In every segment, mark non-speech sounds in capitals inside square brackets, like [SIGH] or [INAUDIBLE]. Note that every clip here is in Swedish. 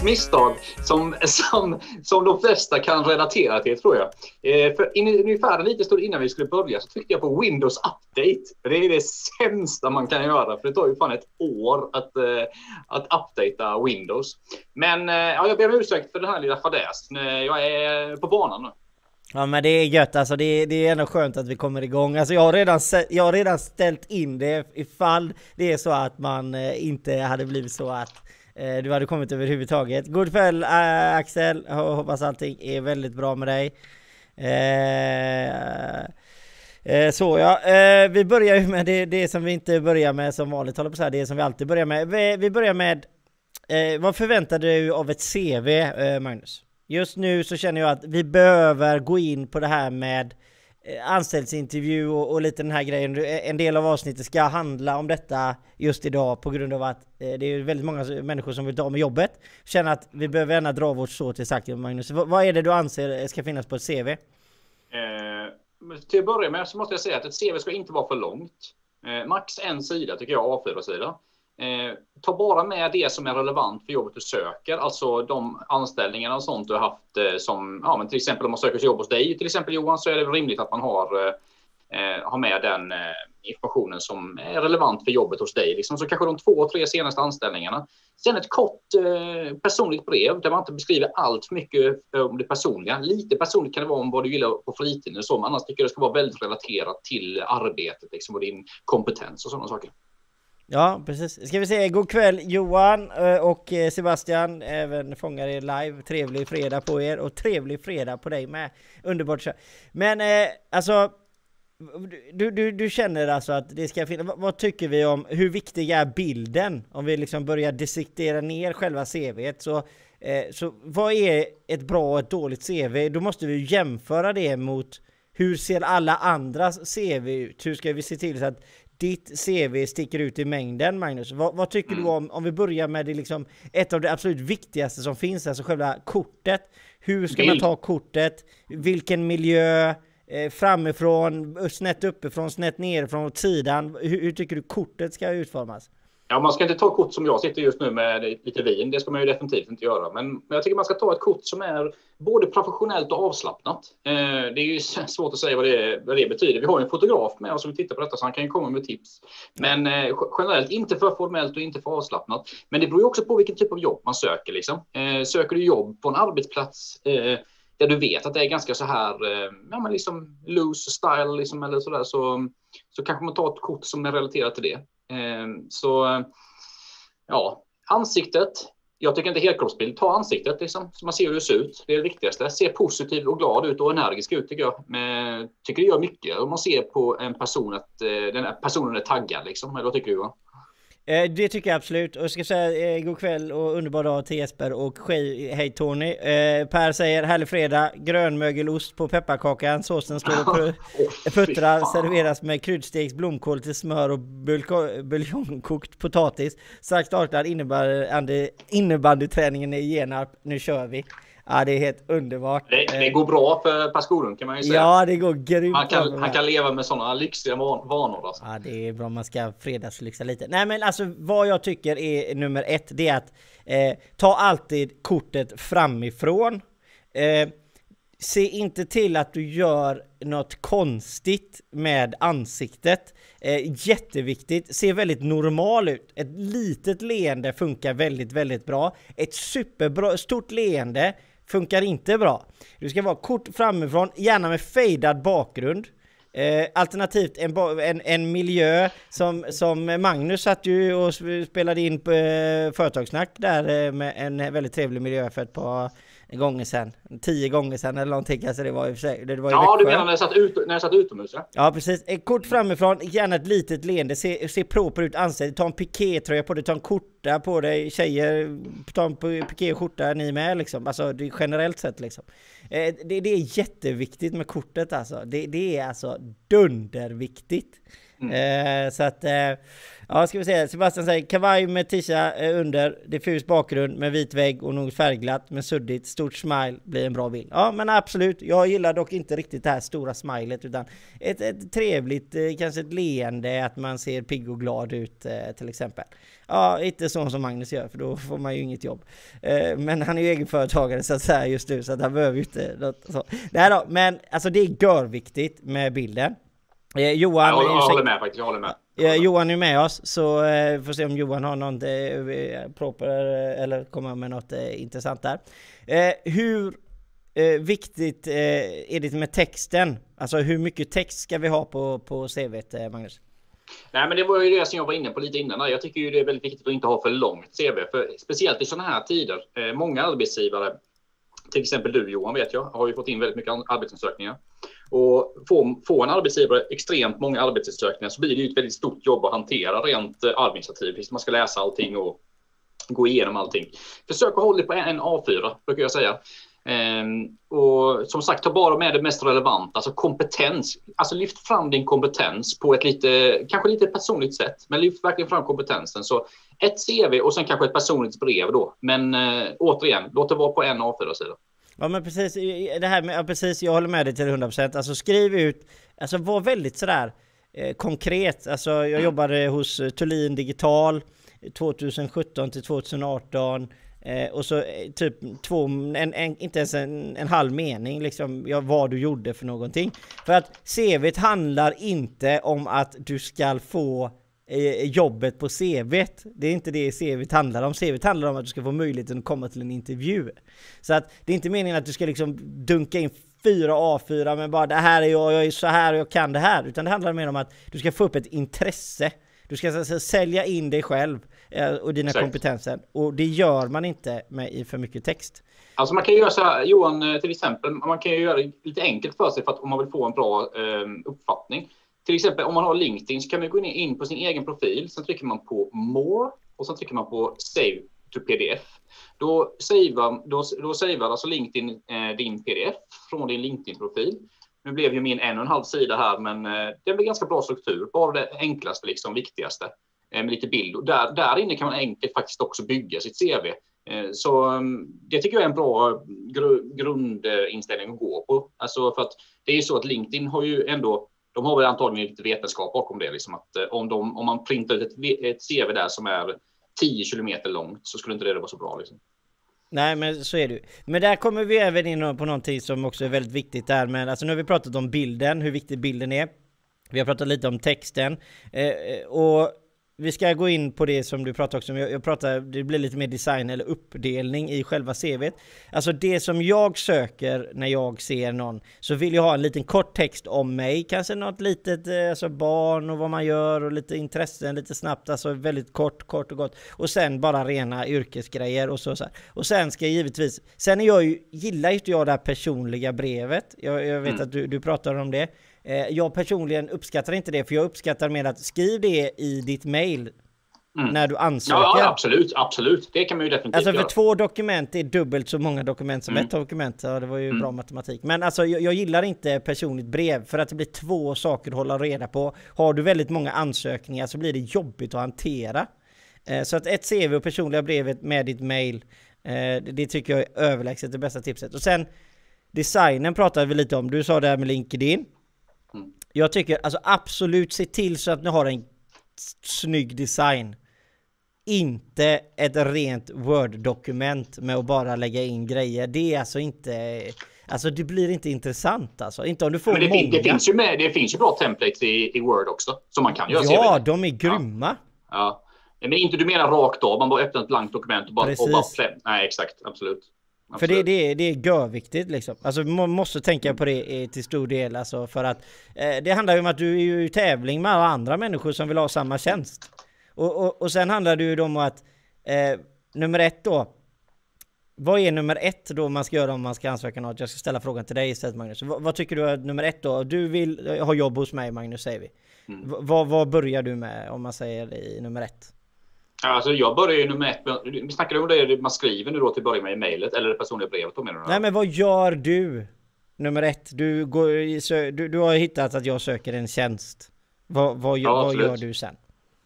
grovt misstag som, som, som de flesta kan relatera till tror jag. Eh, för in, ungefär en liten stund innan vi skulle börja så tryckte jag på Windows Update. Det är det sämsta man kan göra för det tar ju fan ett år att, eh, att uppdatera Windows. Men eh, ja, jag ber om ursäkt för den här lilla fadäsen. Eh, jag är på banan nu. Ja men det är gött alltså, det är, det är ändå skönt att vi kommer igång. Alltså jag har, redan, jag har redan ställt in det ifall det är så att man eh, inte hade blivit så att Eh, du hade kommit överhuvudtaget. God kväll äh, Axel, hoppas allting är väldigt bra med dig. Eh, eh, så ja, eh, vi börjar ju med det, det som vi inte börjar med som vanligt, håller på så här, det som vi alltid börjar med. Vi, vi börjar med, eh, vad förväntar du av ett CV Magnus? Just nu så känner jag att vi behöver gå in på det här med eh, Eh, anställningsintervju och, och, lite den här grejen. Eh, en del av avsnittet ska handla om detta just idag på grund av att eh, det är väldigt många människor som vill ta med jobbet. Känner att vi behöver gärna dra vårt så till saken Magnus. V vad är det du anser eh, ska finnas på ett CV? Eh, till att börja med så måste jag säga att ett CV ska inte vara för långt. Eh, max en sida tycker jag, A4-sida. Eh, ta bara med det som är relevant för jobbet du söker, alltså de anställningarna och sånt du har haft eh, som, ja men till exempel om man söker jobb hos dig, till exempel Johan, så är det rimligt att man har, eh, eh, har med den eh, informationen som är relevant för jobbet hos dig. Liksom. Så kanske de två, tre senaste anställningarna. Sen ett kort eh, personligt brev där man inte beskriver allt för mycket om det personliga. Lite personligt kan det vara om vad du gillar på fritiden och så, men annars tycker jag det ska vara väldigt relaterat till arbetet liksom, och din kompetens och sådana saker. Ja, precis. Ska vi säga god kväll Johan eh, och eh, Sebastian, även fångar er live. Trevlig fredag på er och trevlig fredag på dig med. Underbart Men eh, alltså, du, du, du känner alltså att det ska finnas, vad, tycker vi om, hur viktig är bilden? Om vi liksom börjar dissektera ner själva CVet så, eh, så vad är ett bra och ett dåligt CV? Då måste vi jämföra det mot hur ser alla andras CV ut? Hur ska vi se till så att ditt CV sticker ut i mängden Magnus. Vad, vad tycker mm. du om, om vi börjar med det liksom, ett av det absolut viktigaste som finns, alltså själva kortet. Hur ska Bild. man ta kortet? Vilken miljö? Eh, framifrån, snett uppifrån, snett nerifrån, åt sidan. Hur, hur tycker du kortet ska utformas? Ja, man ska inte ta kort som jag sitter just nu med lite vin. Det ska man ju definitivt inte göra. Men jag tycker man ska ta ett kort som är både professionellt och avslappnat. Eh, det är ju svårt att säga vad det, vad det betyder. Vi har en fotograf med oss som tittar på detta så han kan ju komma med tips. Men eh, generellt inte för formellt och inte för avslappnat. Men det beror ju också på vilken typ av jobb man söker. Liksom. Eh, söker du jobb på en arbetsplats eh, där du vet att det är ganska så här, eh, ja men liksom loose style liksom eller sådär så, så kanske man tar ett kort som är relaterat till det. Ehm, så ja, ansiktet. Jag tycker inte helkroppsbild. Ta ansiktet liksom, så man ser hur det ser ut. Det är det viktigaste. Se positiv och glad ut och energisk ut tycker jag. Men, tycker det gör mycket om man ser på en person att eh, den här personen är taggad liksom. Eller vad tycker du? Va? Eh, det tycker jag absolut. Och jag ska säga eh, god kväll och underbar dag till Jesper och hej Tony. Eh, per säger härlig fredag, grönmögelost på pepparkakan, såsen står och puttrar, [LAUGHS] serveras med kryddsteks, blomkål till smör och buljongkokt potatis. Strax startar innebandyträningen i Genarp, nu kör vi. Ja, det är helt underbart. Det, det går bra för Per Skoglund kan man ju säga. Ja, det går grymt han kan, han kan leva med sådana lyxiga vanor. Alltså. Ja, det är bra. Man ska fredagslyxa lite. Nej, men alltså vad jag tycker är nummer ett, det är att eh, ta alltid kortet framifrån. Eh, se inte till att du gör något konstigt med ansiktet. Eh, jätteviktigt, ser väldigt normal ut. Ett litet leende funkar väldigt, väldigt bra. Ett superbra, stort leende funkar inte bra. Du ska vara kort framifrån, gärna med fejdad bakgrund. Eh, alternativt en, en, en, miljö som, som Magnus satt ju och spelade in på eh, Företagssnack där eh, med en väldigt trevlig miljö för ett par gånger sedan. Tio gånger sedan eller någonting. Alltså det var i sig, det var Ja, du menar när jag satt, ut, när jag satt utomhus? Ja, ja precis. Ett kort framifrån, gärna ett litet leende. Se, se proper ut ansiktet. Ta en pikétröja på dig, ta en korta på dig. Tjejer, ta en pikéskjorta ni med liksom. Alltså det generellt sett liksom. Eh, det, det, är jätteviktigt med kortet alltså. Det, det är alltså dunderviktigt. Mm. Eh, så att, eh, ja ska vi se, Sebastian säger kavaj med tisha eh, under, diffus bakgrund med vit vägg och något färgglatt med suddigt, stort smile blir en bra bild. Ja men absolut, jag gillar dock inte riktigt det här stora smilet utan ett, ett trevligt, eh, kanske ett leende, att man ser pigg och glad ut eh, till exempel. Ja, inte så som Magnus gör för då får man ju inget jobb. Eh, men han är ju egenföretagare så att säga just nu så att han behöver ju inte något så. Nej då, men alltså det är görviktigt med bilden. Eh, Johan... Jag håller, jag håller med faktiskt, jag håller med. Eh, Johan är med oss, så eh, får se om Johan har något eh, proper eh, eller kommer med något eh, intressant där. Eh, hur viktigt är det med texten? Alltså hur mycket text ska vi ha på, på CVt, Magnus? Nej, men det var ju det som jag var inne på lite innan. Jag tycker ju det är väldigt viktigt att inte ha för långt CV, för speciellt i sådana här tider. många arbetsgivare, till exempel du Johan vet jag, har ju fått in väldigt mycket arbetsansökningar. Och får, får en arbetsgivare extremt många arbetssökningar så blir det ju ett väldigt stort jobb att hantera rent eh, administrativt. Man ska läsa allting och gå igenom allting. Försök att hålla det på en A4 brukar jag säga. Um, och som sagt, ta bara med det mest relevanta, alltså kompetens. Alltså lyft fram din kompetens på ett lite, kanske lite personligt sätt, men lyft verkligen fram kompetensen. Så ett CV och sen kanske ett personligt brev då. Men uh, återigen, låt det vara på en A4-sida. Ja men precis, det här med, ja, precis, jag håller med dig till 100% Alltså skriv ut, alltså var väldigt sådär eh, konkret Alltså jag mm. jobbade hos Thulin Digital 2017 till 2018 eh, och så eh, typ två, en, en, inte ens en, en halv mening liksom, ja, vad du gjorde för någonting. För att CVt handlar inte om att du ska få Eh, jobbet på CVt. Det är inte det CVt handlar om. CVt handlar om att du ska få möjligheten att komma till en intervju. Så att det är inte meningen att du ska liksom dunka in fyra A4 men bara det här är jag, jag är så här och jag kan det här. Utan det handlar mer om att du ska få upp ett intresse. Du ska alltså sälja in dig själv eh, och dina Exakt. kompetenser. Och det gör man inte med i för mycket text. Alltså man kan göra så här, Johan eh, till exempel, man kan ju göra det lite enkelt för sig för att om man vill få en bra eh, uppfattning till exempel om man har LinkedIn så kan man gå in på sin egen profil. Sen trycker man på More och sen trycker man på Save to PDF. Då savear, då, då savear alltså LinkedIn eh, din PDF från din LinkedIn-profil. Nu blev ju min en och en halv sida här, men eh, det blir ganska bra struktur. Bara det enklaste, liksom viktigaste eh, med lite bild. Och där, där inne kan man enkelt faktiskt också bygga sitt CV. Eh, så mm, det tycker jag är en bra eh, gru, grundinställning att gå på. Alltså för att det är ju så att LinkedIn har ju ändå de har väl antagligen lite vetenskap bakom det. Liksom att eh, om, de, om man printar ut ett, ett CV där som är 10 kilometer långt så skulle inte det vara så bra. Liksom. Nej men så är det ju. Men där kommer vi även in på någonting som också är väldigt viktigt där men alltså nu har vi pratat om bilden, hur viktig bilden är. Vi har pratat lite om texten eh, eh och vi ska gå in på det som du pratade också om. Jag, jag pratar, det blir lite mer design eller uppdelning i själva CVt. Alltså det som jag söker när jag ser någon så vill jag ha en liten kort text om mig, kanske något litet, eh, alltså barn och vad man gör och lite intressen lite snabbt, alltså väldigt kort, kort och gott. Och sen bara rena yrkesgrejer och så. så. Och sen ska jag givetvis, sen är jag ju, gillar ju inte jag det här personliga brevet. Jag, jag vet mm. att du, du pratar om det. Eh, jag personligen uppskattar inte det, för jag uppskattar mer att skriv det i ditt mail Mm. När du ansöker? Ja, absolut, absolut. Det kan man ju definitivt Alltså för göra. två dokument är dubbelt så många dokument som mm. ett dokument. Ja, det var ju mm. bra matematik. Men alltså jag, jag, gillar inte personligt brev för att det blir två saker att hålla reda på. Har du väldigt många ansökningar så blir det jobbigt att hantera. Eh, så att ett CV och personliga brevet med ditt mail, eh, det tycker jag är överlägset det bästa tipset. Och sen designen pratade vi lite om. Du sa det här med LinkedIn. Jag tycker alltså absolut se till så att ni har en snygg design. Inte ett rent Word-dokument med att bara lägga in grejer. Det är alltså inte... Alltså det blir inte intressant alltså. Inte om du får Men det, många. Fin, det, finns ju med, det finns ju bra templates i, i Word också. Som man kan göra. Ja, de är grymma. Ja. ja. Men inte du menar rakt av, man bara öppnar ett blankt dokument och bara... Precis. Och bara Nej, exakt. Absolut. För det, det, det är görviktigt liksom. Alltså man måste tänka på det till stor del alltså för att eh, det handlar ju om att du är i tävling med alla andra människor som vill ha samma tjänst. Och, och, och sen handlar det ju om att eh, nummer ett då. Vad är nummer ett då man ska göra om man ska ansöka något? Jag ska ställa frågan till dig istället Magnus. vad, vad tycker du är nummer ett då? Du vill ha jobb hos mig Magnus säger vi. Mm. Vad, vad börjar du med om man säger i nummer ett? Alltså jag börjar ju nummer ett. Vi snackade om det man skriver nu då till att börja med i mejlet eller det personliga brevet. Då menar du? Nej men vad gör du? Nummer ett. Du, går, du, du har hittat att jag söker en tjänst. Vad, vad, ja, vad gör du sen?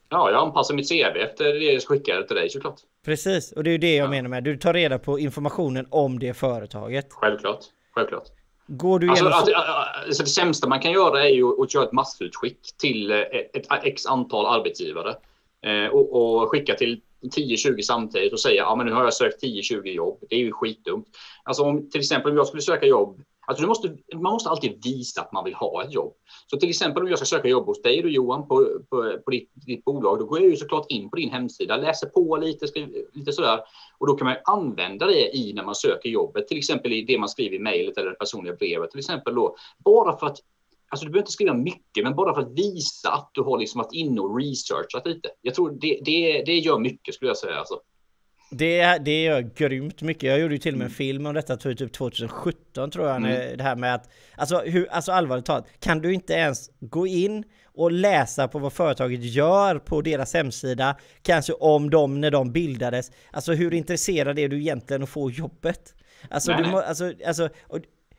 Ja, jag anpassar mitt CV efter det jag skickar till dig såklart. Precis, och det är ju det jag ja. menar med. Du tar reda på informationen om det företaget. Självklart, självklart. Går du alltså, alltså, alltså, det sämsta man kan göra är ju att köra ett massutskick till ett, ett x antal arbetsgivare Eh, och, och skicka till 10-20 samtidigt och säga ja, men nu har jag sökt 10-20 jobb. Det är ju skitdumt. Alltså om till exempel om jag skulle söka jobb Alltså du måste, man måste alltid visa att man vill ha ett jobb. Så till exempel om jag ska söka jobb hos dig du Johan på, på, på ditt, ditt, bolag, då går jag ju såklart in på din hemsida, läser på lite, skriver, lite sådär. Och då kan man använda det i när man söker jobbet, till exempel i det man skriver i mejlet eller det personliga brevet till exempel då. Bara för att Alltså du behöver inte skriva mycket, men bara för att visa att du har liksom varit inne och researchat lite. Jag tror det, det, det gör mycket skulle jag säga. Alltså. Det, det gör grymt mycket. Jag gjorde ju till och med en mm. film om detta typ 2017 tror jag. Mm. Det här med att, alltså, hur, alltså allvarligt talat, kan du inte ens gå in och läsa på vad företaget gör på deras hemsida, kanske om dem när de bildades. Alltså hur intresserad är du egentligen att få jobbet? Alltså, du må, alltså, alltså och,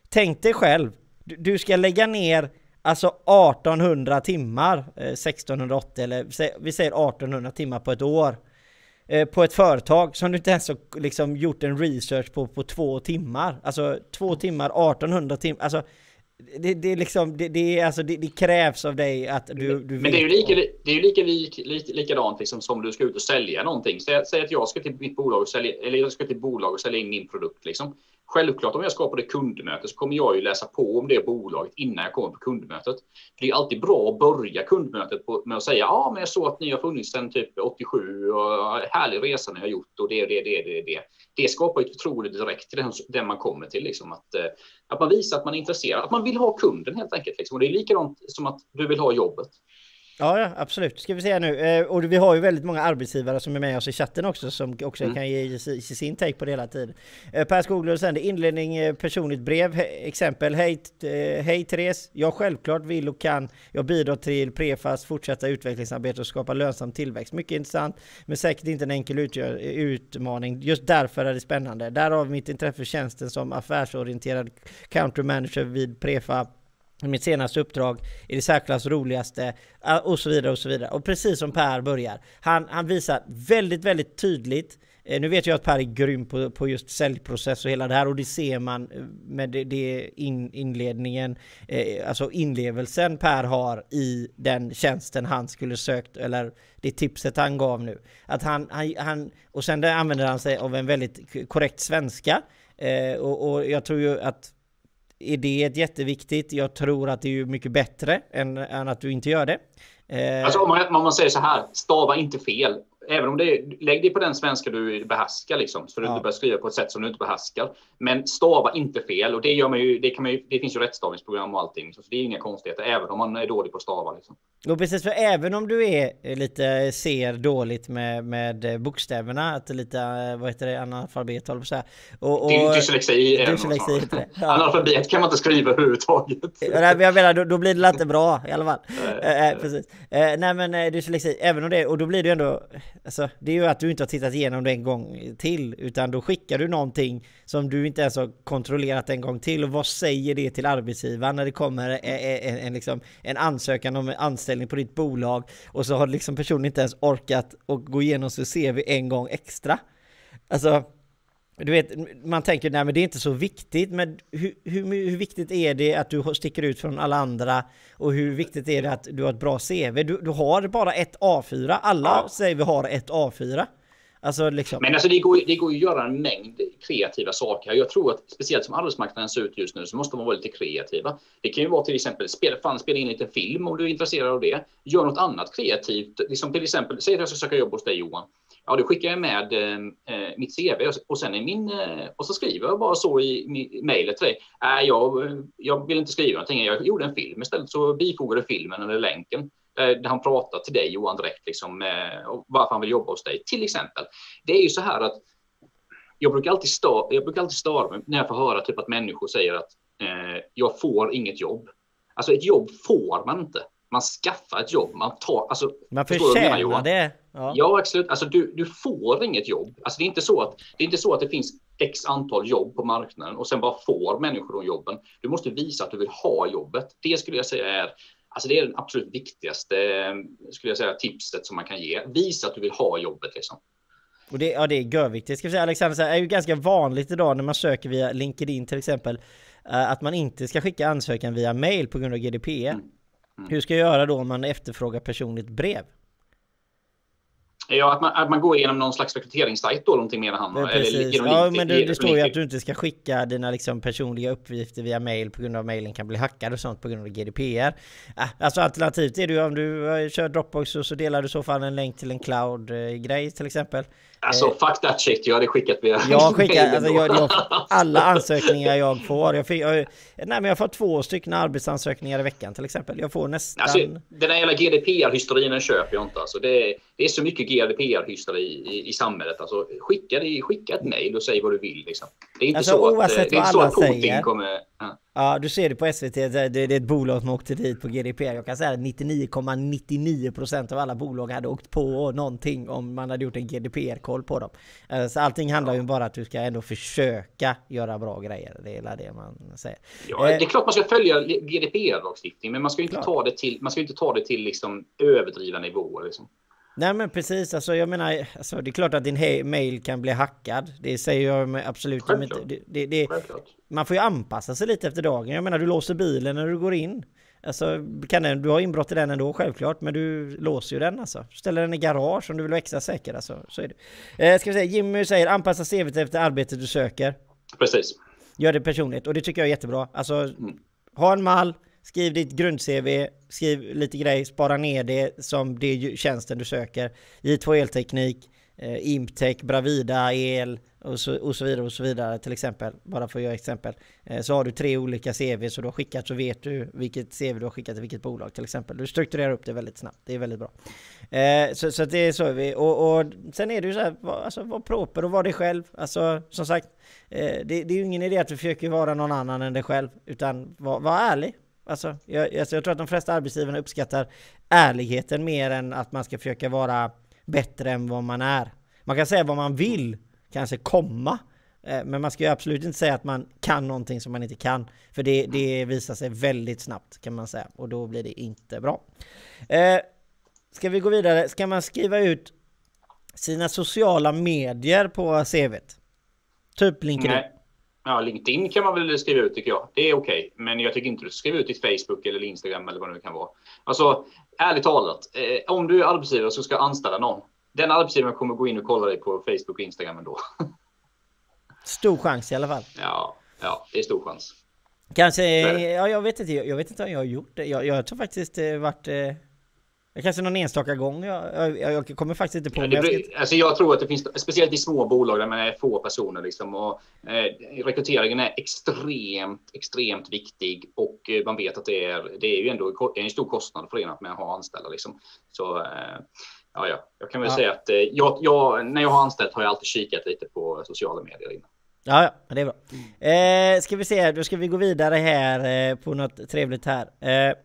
tänk dig själv, du, ska lägga ner Alltså 1800 timmar, eh, 1680 eller vi säger 1800 timmar på ett år Eh, på ett företag som du inte ens har liksom gjort en research på på två timmar. Alltså två timmar, 1800 timmar. Alltså det, det, är liksom, det, det, alltså, det, det, krävs av dig att du, du Men det är ju lika, det är ju lika lik, lik, likadant liksom som du ska ut och sälja någonting. Säg, säg att jag ska till mitt bolag och sälja, eller jag ska till bolag och sälja in min produkt. Liksom. Självklart om jag ska på det kundmötet så kommer jag ju läsa på om det bolaget innan jag kommer på kundmötet. För det är alltid bra att börja kundmötet på, med att säga ja, men jag såg att ni har funnits sedan typ 87 och härlig resa ni har gjort och det, det, det, det, det. Det skapar ett förtroende direkt till den, den man kommer till, liksom att, eh, att man visar att man är intresserad, att man vill ha kunden helt enkelt. Liksom. Och det är likadant som att du vill ha jobbet. Ja, ja, absolut. Ska vi se nu. Eh, och vi har ju väldigt många arbetsgivare som är med oss i chatten också som också mm. kan ge sin take på det hela tiden. Eh, per Skoglund sänder inledning, eh, personligt brev, exempel. Hej, hej Therese! Jag självklart vill och kan jag bidrar till Prefas fortsätta utvecklingsarbete och skapa lönsam tillväxt. Mycket intressant, men säkert inte en enkel utmaning. Just därför är det spännande. Därav mitt intresse för tjänsten som affärsorienterad country manager vid Prefa mitt senaste uppdrag är det särklass roligaste eh, och så vidare och så vidare. Och precis som Per börjar, han, han visar väldigt, väldigt tydligt eh, nu vet jag att Per är grym på, på just säljprocess och hela det här och det ser man eh, med det, det in, inledningen, eh, alltså inlevelsen Per har i den tjänsten han skulle sökt eller det tipset han gav nu. Att han, han, han och sen använder han sig av en väldigt korrekt svenska eh, och, och jag tror ju att är det ett jätteviktigt. Jag tror att det är mycket bättre än, än att du inte gör det. Eh... Alltså om man, om man säger så här, stava inte fel även om det lägg dig på den svenska du behärskar liksom, så du ja. inte börjar skriva på ett sätt som du inte behärskar. Men stava inte fel och det gör man ju. Det kan man ju. Det finns ju rättstavningsprogram och allting, så det är inga konstigheter, även om man är dålig på att stava. Liksom. Och precis, för även om du är lite ser dåligt med, med bokstäverna, att lite, vad heter det, analfabet håller på så här. Och, och, dyslexi är dyslexi heter det. Ja. Analfabet kan man inte skriva överhuvudtaget. Ja, jag menar, då, då blir det inte bra i alla fall. Eh, eh, precis. Eh, nej men dyslexi, även om det, och då blir det ju ändå Alltså, det är ju att du inte har tittat igenom det en gång till, utan då skickar du någonting som du inte ens har kontrollerat en gång till. Och vad säger det till arbetsgivaren när det kommer en, en, en, liksom, en ansökan om anställning på ditt bolag och så har liksom personen inte ens orkat att gå igenom sitt CV en gång extra? Alltså, du vet, man tänker nej men det är inte så viktigt, men hur, hur, hur, viktigt är det att du sticker ut från alla andra? Och hur viktigt är det att du har ett bra CV? Du, du har bara ett A4, alla ja. säger vi har ett A4. Alltså liksom. Men alltså det går, det går ju att göra en mängd kreativa saker. Jag tror att speciellt som arbetsmarknaden ser ut just nu så måste man vara lite kreativa. Det kan ju vara till exempel spela, fan, spela in lite film om du är intresserad av det. Gör något annat kreativt. Liksom till exempel, säg att jag ska söka jobb hos dig Johan. Ja, då skickar jag med eh, mitt CV och sen är min eh, och så skriver jag bara så i mejlet till dig. Äh, jag, jag vill inte skriva någonting. Jag gjorde en film istället så bifogade filmen eller länken där han pratar till dig Johan direkt liksom eh, varför han vill jobba hos dig till exempel. Det är ju så här att jag brukar alltid störa, jag brukar alltid störa mig när jag får höra typ att människor säger att eh, jag får inget jobb. Alltså ett jobb får man inte man skaffar ett jobb. Man tar, alltså, man förtjänar det. Ja, ja absolut. Alltså, du, du får inget jobb. Alltså, det, är inte så att, det är inte så att det finns x antal jobb på marknaden och sen bara får människor de jobben. Du måste visa att du vill ha jobbet. Det skulle jag säga är Alltså det är det absolut viktigaste skulle jag säga, tipset som man kan ge. Visa att du vill ha jobbet liksom. Och det, ja, det är görviktigt. Ska säga Alexander, det är ju ganska vanligt idag när man söker via LinkedIn till exempel att man inte ska skicka ansökan via mail på grund av GDPR. Mm. Mm. Hur ska jag göra då om man efterfrågar personligt brev? Ja, att man, att man går igenom någon slags rekryteringssajt då, någonting mer han. Ja, eller, ja, men det, det står ju att du inte ska skicka dina liksom personliga uppgifter via mail på grund av mailen kan bli hackad och sånt på grund av GDPR. Äh, alltså alternativt är det ju om du kör Dropbox och så delar du i så fall en länk till en cloud-grej till exempel. Alltså fuck that shit, jag hade skickat via Jag [LAUGHS] skickar, alltså jag, jag, [LAUGHS] alla ansökningar jag får. Jag, fick, jag, nej men jag får två stycken arbetsansökningar i veckan till exempel. Jag får nästan... Alltså, den där jävla GDPR-hysterin köper jag inte alltså. Det, det är så mycket GDPR-hysteri i, i, samhället. Alltså, skicka, skicka ett mail och säg vad du vill. Liksom. Det är inte alltså, så att, det är inte så att Putin säger, kommer... Ja. ja. du ser det på SVT. Det är ett bolag som åkte dit på GDPR. Jag kan säga att 99,99% av alla bolag hade åkt på någonting om man hade gjort en GDPR-koll på dem. Eh, så allting handlar ju bara att du ska ändå försöka göra bra grejer. Det är det man säger. Ja, det är eh, klart man ska följa GDPR-lagstiftning, men man ska inte ta det till, man ska inte ta det till liksom överdrivna nivåer. Liksom. Nej men precis, alltså jag menar, alltså, det är klart att din mail kan bli hackad. Det säger jag absolut inte. Det, det, det, man får ju anpassa sig lite efter dagen. Jag menar, du låser bilen när du går in. Alltså, kan den, du har inbrott i den ändå självklart, men du låser ju den alltså. Du ställer den i garage om du vill vara extra säker alltså. Så är det. Eh, ska vi säga, Jimmy säger anpassa CVt efter arbetet du söker. Precis. Gör det personligt och det tycker jag är jättebra. Alltså, mm. ha en mall, Skriv ditt grund-CV, skriv lite grej, spara ner det som det tjänsten du söker. J2 elteknik, eh, Imptech, Bravida el och så, och så vidare och så vidare till exempel. Bara för att göra exempel. Eh, så har du tre olika CV så du har skickat så vet du vilket CV du har skickat till vilket bolag till exempel. Du strukturerar upp det väldigt snabbt. Det är väldigt bra. Eh, så, så det är så vi. Och, och sen är det ju så här, var, alltså var proper och var dig själv. Alltså som sagt, eh, det, det, är ju ingen idé att du försöker vara någon annan än dig själv. Utan var, var ärlig. Alltså jag, alltså jag tror att de flesta arbetsgivarna uppskattar ärligheten mer än att man ska försöka vara bättre än vad man är. Man kan säga vad man vill, kanske komma, eh, men man ska ju absolut inte säga att man kan någonting som man inte kan. För det, det visar sig väldigt snabbt kan man säga och då blir det inte bra. Eh, ska vi gå vidare? Ska man skriva ut sina sociala medier på CVt? Typ LinkedIn? Nej. Ja, LinkedIn kan man väl skriva ut tycker jag. Det är okej. Okay. Men jag tycker inte du ska skriva ut i Facebook eller Instagram eller vad det nu kan vara. Alltså, ärligt talat. Eh, om du är arbetsgivare så ska anställa någon. Den arbetsgivaren kommer gå in och kolla dig på Facebook och Instagram ändå. [LAUGHS] Stor chans i alla fall. Ja, ja det är stor chans. Kanske, ja, jag vet inte, jag vet inte om jag har gjort det. Jag, jag har faktiskt eh, varit eh, Kanske någon enstaka gång. Jag, jag, jag kommer faktiskt inte på. Ja, det jag, ska... alltså jag tror att det finns, speciellt i små bolag där man är få personer liksom, och eh, rekryteringen är extremt, extremt viktig och eh, man vet att det är, det är ju ändå en stor kostnad förenat med att ha anställda liksom. Så eh, ja, ja, jag kan väl ja. säga att eh, jag, jag, när jag har anställt har jag alltid kikat lite på sociala medier innan. Ja, ja, det är bra. Eh, ska vi se, då ska vi gå vidare här eh, på något trevligt här. Eh,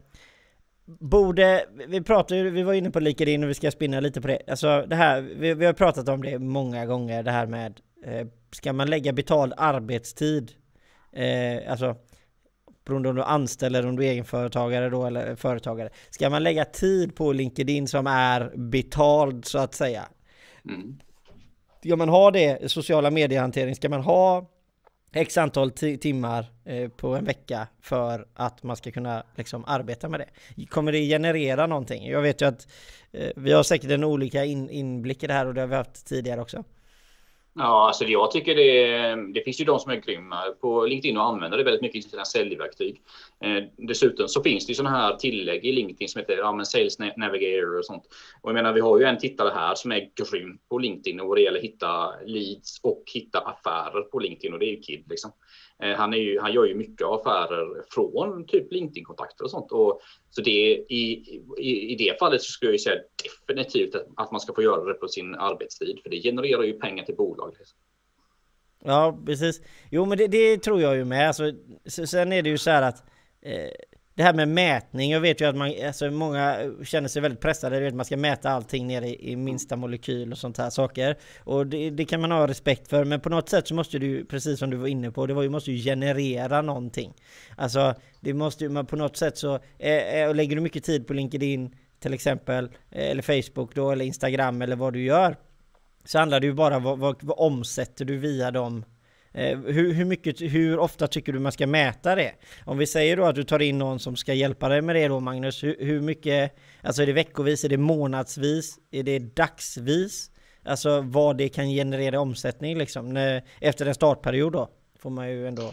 Borde, vi pratade vi var inne på LinkedIn och vi ska spinna lite på det. Alltså det här, vi, vi har pratat om det många gånger det här med eh, Ska man lägga betald arbetstid? Eh, alltså beroende om du anställer, om du är egenföretagare då eller företagare. Ska man lägga tid på LinkedIn som är betald så att säga? Mm. Ska man ha det, sociala mediehantering, ska man ha X antal timmar eh, på en vecka för att man ska kunna liksom arbeta med det. Kommer det generera någonting? Jag vet ju att eh, vi har säkert en olika in, inblick i det här och det har vi haft tidigare också. Ja, alltså jag tycker det, det finns ju de som är grymma på LinkedIn och använder det väldigt mycket i sina säljverktyg. Eh, dessutom så finns det ju sådana här tillägg i LinkedIn som heter ja, men Sales Navigator och sånt. Och jag menar, vi har ju en tittare här som är grym på LinkedIn och vad det gäller att hitta leads och hitta affärer på LinkedIn och det är ju Kid liksom. Eh, han, är ju, han gör ju mycket affärer från typ LinkedIn-kontakter och sånt. Och, så det, i, i, i det fallet så skulle jag säga definitivt att, att, man ska få göra det på sin arbetstid. För det genererar ju pengar till bolag. Ja, precis. Jo, men det, det tror jag ju med. Alltså, sen är det ju så här att eh, det här med mätning, jag vet ju att man, alltså många känner sig väldigt pressade, vet, man ska mäta allting nere i, i minsta molekyl och sånt här saker. Och det, det, kan man ha respekt för, men på något sätt så måste du, precis som du var inne på, det var ju, måste ju generera någonting. Alltså, det måste ju, på något sätt så, eh, eh, och lägger du mycket tid på LinkedIn till exempel, eh, eller Facebook då, eller Instagram eller vad du gör, så handlar det ju bara vad, vad, vad omsätter du via dem Eh, hur, hur, mycket, hur ofta tycker du man ska mäta det? Om vi säger då att du tar in någon som ska hjälpa dig med det då Magnus, hur, hur mycket, alltså är det veckovis, är det månadsvis, är det dagsvis? Alltså vad det kan generera omsättning liksom, när, efter en startperiod då, får man ju ändå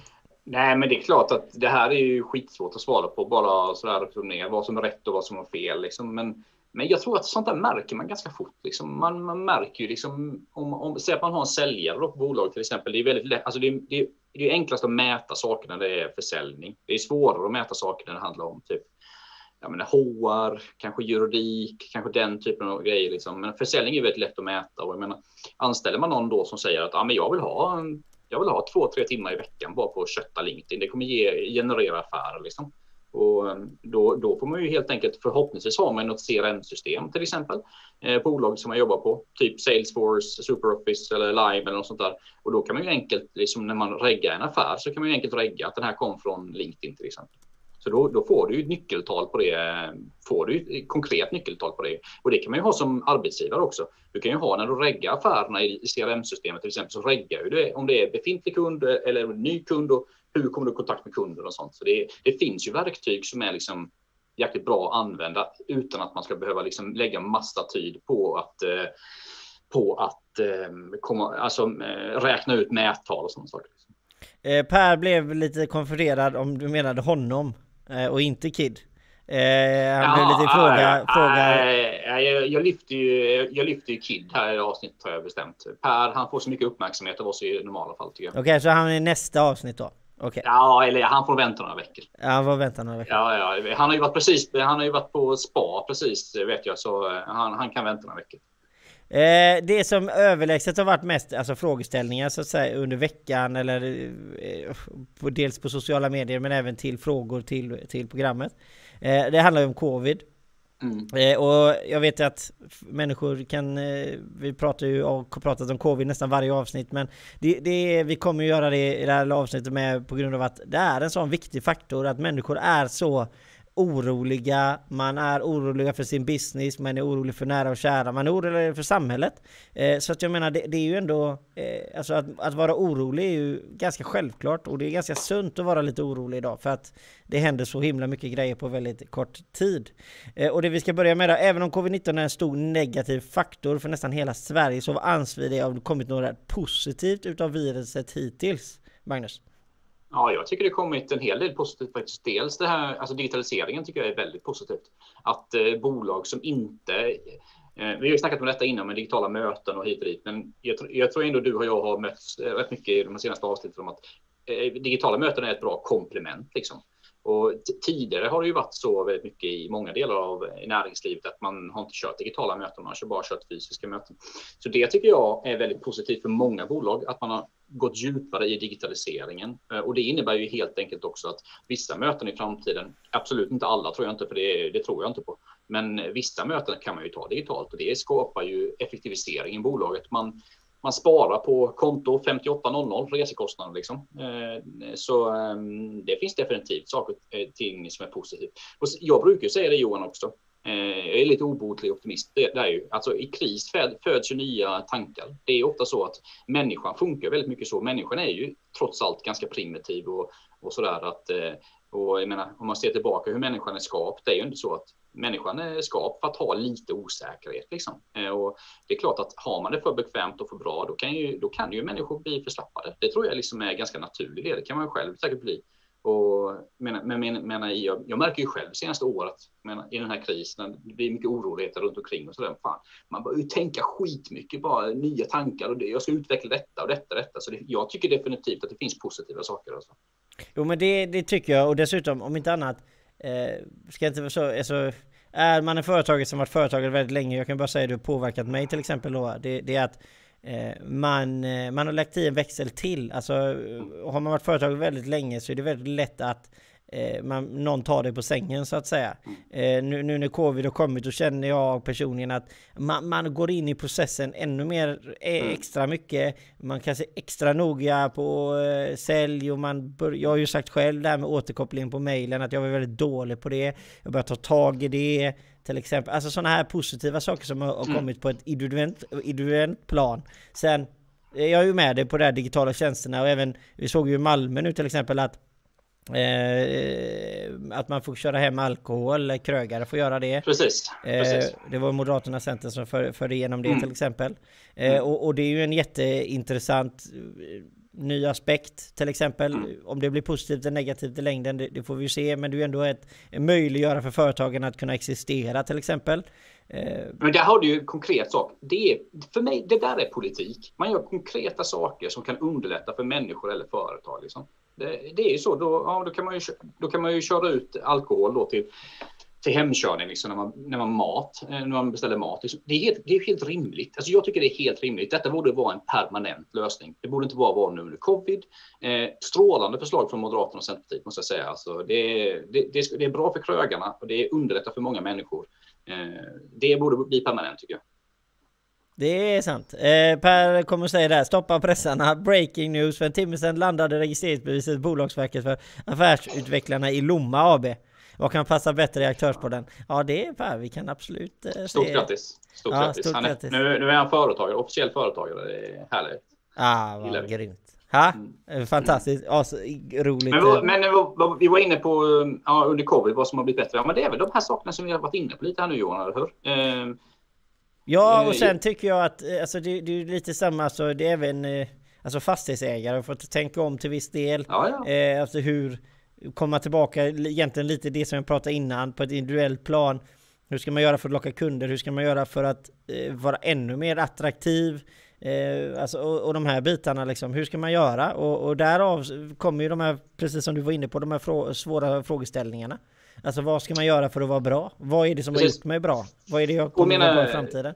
Nej, men det är klart att det här är ju skitsvårt att svara på bara sådär upp och ner, vad som är rätt och vad som är fel liksom. Men men jag tror att sånt där märker man ganska fort. Liksom. Man, man märker ju liksom om, om säg att man har en säljare på bolag till exempel. Det är väldigt lätt. Alltså det, är, det, är, det är enklast att mäta saker när det är försäljning. Det är svårare att mäta saker när det handlar om typ jag menar, HR, kanske juridik, kanske den typen av grejer. Liksom. Men försäljning är väldigt lätt att mäta. Och jag menar, anställer man någon då som säger att ah, men jag, vill ha en, jag vill ha två, tre timmar i veckan bara på att kötta LinkedIn. Det kommer ge, generera affärer. Liksom. Och ehm, då, då får man ju helt enkelt förhoppningsvis ha med något CRM-system till exempel. Eh, bolag som man jobbar på, typ Salesforce, SuperOffice eller Lime eller något sånt där. Och då kan man ju enkelt, liksom när man reggar en affär så kan man ju enkelt regga att den här kom från LinkedIn till exempel. Så då, då, får du ju ett nyckeltal på det, får du ett konkret nyckeltal på det. Och det kan man ju ha som arbetsgivare också. Du kan ju ha när du reggar affärerna i CRM-systemet till exempel så reggar du det om det är befintlig kund eller ny kund och hur kommer du i kontakt med kunder och sånt. Så det, det finns ju verktyg som är liksom jäkligt bra att använda utan att man ska behöva liksom lägga massa tid på att eh, på att eh, komma, alltså, eh, räkna ut mättal och sådana saker. Per blev lite konfunderad om du menade honom och inte Kid. Han ja, blev lite fråga... Äh, fråga... Äh, jag, jag, lyfter ju, jag lyfter ju Kid här i avsnittet har jag bestämt. Per, han får så mycket uppmärksamhet av oss i normala fall tycker jag. Okej, okay, så han är nästa avsnitt då? Okay. Ja, eller han får vänta några veckor. Ja, han får vänta några veckor. Ja, ja. Han har ju varit precis. Han har ju varit på spa precis vet jag, så eh, han, han kan vänta några veckor. Eh, det som överlägset har varit mest alltså frågeställningar så att säga under veckan eller eh, på, dels på sociala medier men även till frågor till, till programmet. Eh, det handlar ju om covid. Mm. Eh, och jag vet att människor kan, eh, vi pratar ju och har pratat om covid nästan varje avsnitt men det, det, vi kommer ju göra det i det här avsnittet med på grund av att det är en sån viktig faktor att människor är så oroliga, man är oroliga för sin business, man är orolig för nära och kära, man är orolig för samhället. Eh, så att jag menar, det, det är ju ändå, eh, alltså att, att, vara orolig är ju ganska självklart och det är ganska sunt att vara lite orolig idag för att det händer så himla mycket grejer på väldigt kort tid. Eh, och det vi ska börja med då, även om covid-19 är en stor negativ faktor för nästan hela Sverige så anser vi det har kommit något positivt utav viruset hittills. Magnus? Ja, jag tycker det kommit en hel del positivt faktiskt. Dels det här, alltså digitaliseringen tycker jag är väldigt positivt. Att eh, bolag som inte eh, vi har ju snackat om detta innan med digitala möten och hit och dit, men jag, jag tror ändå du och jag har mötts eh, rätt mycket i de senaste avsnitten om att eh, digitala möten är ett bra komplement. Liksom. Och tidigare har det ju varit så väldigt mycket i många delar av eh, näringslivet att man har inte kört digitala möten, man har bara kört fysiska möten. Så det tycker jag är väldigt positivt för många bolag, att man har gått djupare i digitaliseringen. Eh, och det innebär ju helt enkelt också att vissa möten i framtiden, absolut inte alla tror jag inte, för det, det tror jag inte på, men vissa möten kan man ju ta digitalt och det skapar ju effektivisering i bolaget. Man, man sparar på konto 5800 resekostnader liksom. Eh, så ehm, det finns definitivt saker och ting som är positivt. Och jag brukar säga det Johan också. Eh, jag är lite obotlig optimist. Det, det är ju, alltså, I kris föds ju nya tankar. Det är ofta så att människan funkar väldigt mycket så. Människan är ju trots allt ganska primitiv och, och sådär att eh, och jag menar, om man ser tillbaka hur människan är skapt, det är ju inte så att människan är skapt för att ha lite osäkerhet. Liksom. Eh, och det är klart att har man det för bekvämt och för bra, då kan ju, då kan ju människor bli förslappade. Det tror jag liksom är ganska naturligt. Det kan man själv säkert bli. Och, men, men, men, jag, jag märker ju själv senaste året men, i den här krisen, det blir mycket oroligheter runt omkring och sådär. Fan, man börjar ju tänka skitmycket, bara nya tankar och det, jag ska utveckla detta och detta och detta. Så det, jag tycker definitivt att det finns positiva saker. Alltså. Jo men det, det tycker jag och dessutom om inte annat eh, ska inte vara så, alltså, är man en företagare som varit företagare väldigt länge, jag kan bara säga att du har påverkat mig till exempel då, det, det är att man, eh, man har lagt i en växel till. Alltså har man varit företagare väldigt länge så är det väldigt lätt att eh, man, någon tar det på sängen så att säga. Eh, nu, nu när covid har kommit då känner jag personligen att man, man går in i processen ännu mer eh, extra mycket. Man kan se extra noga på eh, sälj och man bör, jag har ju sagt själv det här med återkoppling på mejlen att jag var väldigt dålig på det. Jag börjar ta tag i det till exempel. Alltså sådana här positiva saker som har, har kommit på ett individuellt, individuellt plan. Sen eh, jag är ju med dig på de här digitala tjänsterna och även vi såg ju i Malmö nu till exempel att Eh, att man får köra hem alkohol, krögare får göra det. Precis. precis. Eh, det var Moderaterna Centern som förde för igenom det mm. till exempel. Eh, mm. och, och, det är ju en jätteintressant eh, ny aspekt till exempel. Mm. Om det blir positivt eller negativt i längden, det, det, får vi se. Men det är ju ändå ett möjliggöra för företagen att kunna existera till exempel. Eh, men där har du ju en konkret sak. Det är, för mig, det där är politik. Man gör konkreta saker som kan underlätta för människor eller företag. Liksom. Det, det är ju så, då, ja, då, kan man ju, då kan man ju köra ut alkohol då till, till hemkörning liksom, när, man, när, man mat, eh, när man beställer mat. Liksom. Det är, helt, det är helt rimligt. Alltså, jag tycker det är helt rimligt. Detta borde vara en permanent lösning. Det borde inte bara vara nu under covid. Eh, strålande förslag från Moderaterna och Centerpartiet måste jag säga. Alltså, det, det, det, det är bra för krögarna och det underlättar för många människor. Eh, det borde bli permanent tycker jag. Det är sant. Eh, per kommer säga här. stoppa pressarna. Breaking news. För en timme sedan landade registreringsbeviset Bolagsverket för affärsutvecklarna i Lomma AB. Vad kan passa bättre i aktörspodden? Ja, det är Per. Vi kan absolut eh, se. Stort grattis. Stort ja, grattis. Stort är, grattis. Nu, nu, är han företagare, officiell företagare. Det är härligt. Ah, vad grymt. Ha? Mm. Fantastiskt. Ja, roligt. Men, men vad, vi var inne på ja, under covid, vad som har blivit bättre. Ja, men det är väl de här sakerna som vi har varit inne på lite här nu Johan, eller hur? Eh, Ja, och eh, sen tycker jag att eh, alltså, det, det är lite samma, alltså, det är även eh, alltså, fastighetsägare har fått tänka om till viss del. Ja, ja. Eh, alltså hur komma tillbaka, egentligen lite det som jag pratade innan, på ett individuellt plan. Hur ska man göra för att locka kunder? Hur ska man göra för att eh, vara ännu mer attraktiv? Eh, alltså, och, och, de här bitarna liksom, hur ska man göra? Och, och därav kommer ju de här, precis som du var inne på, de här frå svåra frågeställningarna. Alltså vad ska man göra för att vara bra? Vad är det som Precis. har gjort mig bra? Vad är det jag kommer att vara bra i framtiden?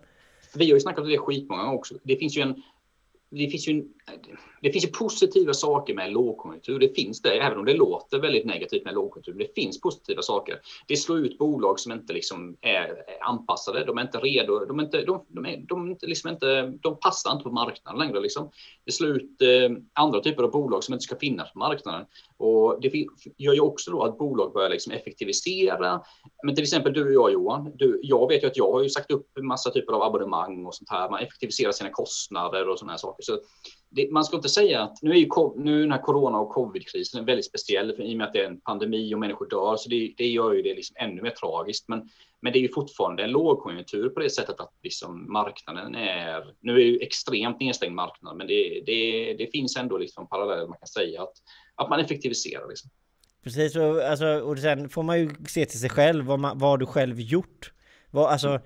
Vi har ju snackat om det skitmånga gånger också. Det finns ju en det finns ju, det finns ju positiva saker med lågkonjunktur. Det finns det, även om det låter väldigt negativt med lågkonjunktur. Det finns positiva saker. Det slår ut bolag som inte liksom är anpassade. De är inte redo. De, är inte, de, de, är, de, liksom inte, de passar inte på marknaden längre. Liksom. Det slår ut eh, andra typer av bolag som inte ska finnas på marknaden. Och det gör ju också då att bolag börjar liksom effektivisera. Men till exempel du och jag Johan. Du, jag vet ju att jag har ju sagt upp en massa typer av abonnemang och sånt här. Man effektiviserar sina kostnader och sådana här saker. Så det, man ska inte säga att nu är ju nu den här corona och covidkrisen väldigt speciell för, i och med att det är en pandemi och människor dör. Så det, det gör ju det liksom ännu mer tragiskt. Men, men det är ju fortfarande en lågkonjunktur på det sättet att liksom marknaden är. Nu är ju extremt nedstängd marknad, men det, det, det finns ändå liksom paralleller man kan säga att, att man effektiviserar. Liksom. Precis, och, alltså, och sen får man ju se till sig själv vad, man, vad du själv gjort. Vad, alltså, mm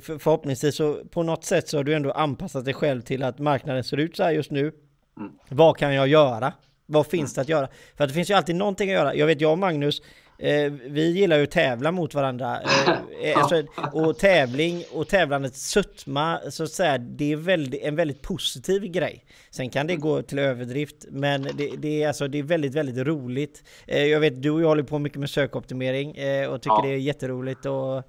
för, förhoppningsvis så på något sätt så har du ändå anpassat dig själv till att marknaden ser ut så här just nu. Mm. Vad kan jag göra? Vad finns det att göra? För att det finns ju alltid någonting att göra. Jag vet jag och Magnus, Eh, vi gillar ju att tävla mot varandra. Eh, [LAUGHS] eh, alltså, och tävling och tävlandets sötma, så att säga, det är väldigt, en väldigt positiv grej. Sen kan det gå till överdrift, men det, det, är, alltså, det är väldigt, väldigt roligt. Eh, jag vet, du och jag håller på mycket med sökoptimering eh, och tycker ja. det är jätteroligt. Och,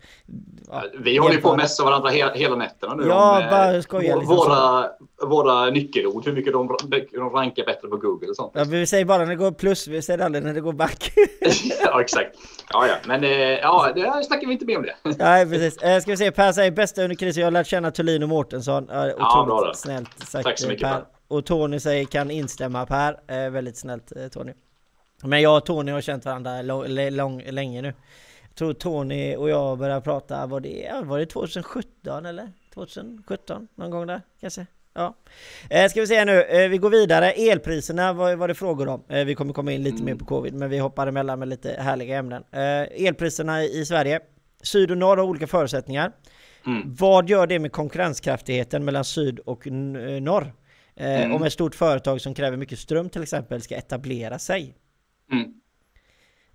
ja, vi håller på att messa varandra hela, hela nätterna nu. Ja, om, bara skoja. Liksom våra, våra nyckelord, hur mycket de, de rankar bättre på Google och sånt. Ja, vi säger bara när det går plus, vi säger aldrig när det går back. [LAUGHS] ja, exakt exakt. Ja, ja, men eh, ja, det snackar vi inte mer om det. [LAUGHS] Nej, precis. Eh, ska vi se, Per säger bästa under krisen. Jag har lärt känna Thulin och Mårtensson. Eh, ja, bra då. snällt sagt. Tack så mycket Per. per. Och Tony säger kan instämma Per. Eh, väldigt snällt eh, Tony. Men jag och Tony har känt varandra lång, lång, länge nu. Jag tror Tony och jag började prata, var det, var det 2017 eller? 2017? Någon gång där kanske? Ja. Eh, ska vi se nu, eh, vi går vidare. Elpriserna var, var det frågor om. Eh, vi kommer komma in lite mm. mer på covid, men vi hoppar emellan med lite härliga ämnen. Eh, elpriserna i, i Sverige. Syd och norr har olika förutsättningar. Mm. Vad gör det med konkurrenskraftigheten mellan syd och eh, norr? Eh, mm. Om ett stort företag som kräver mycket ström till exempel ska etablera sig. Mm.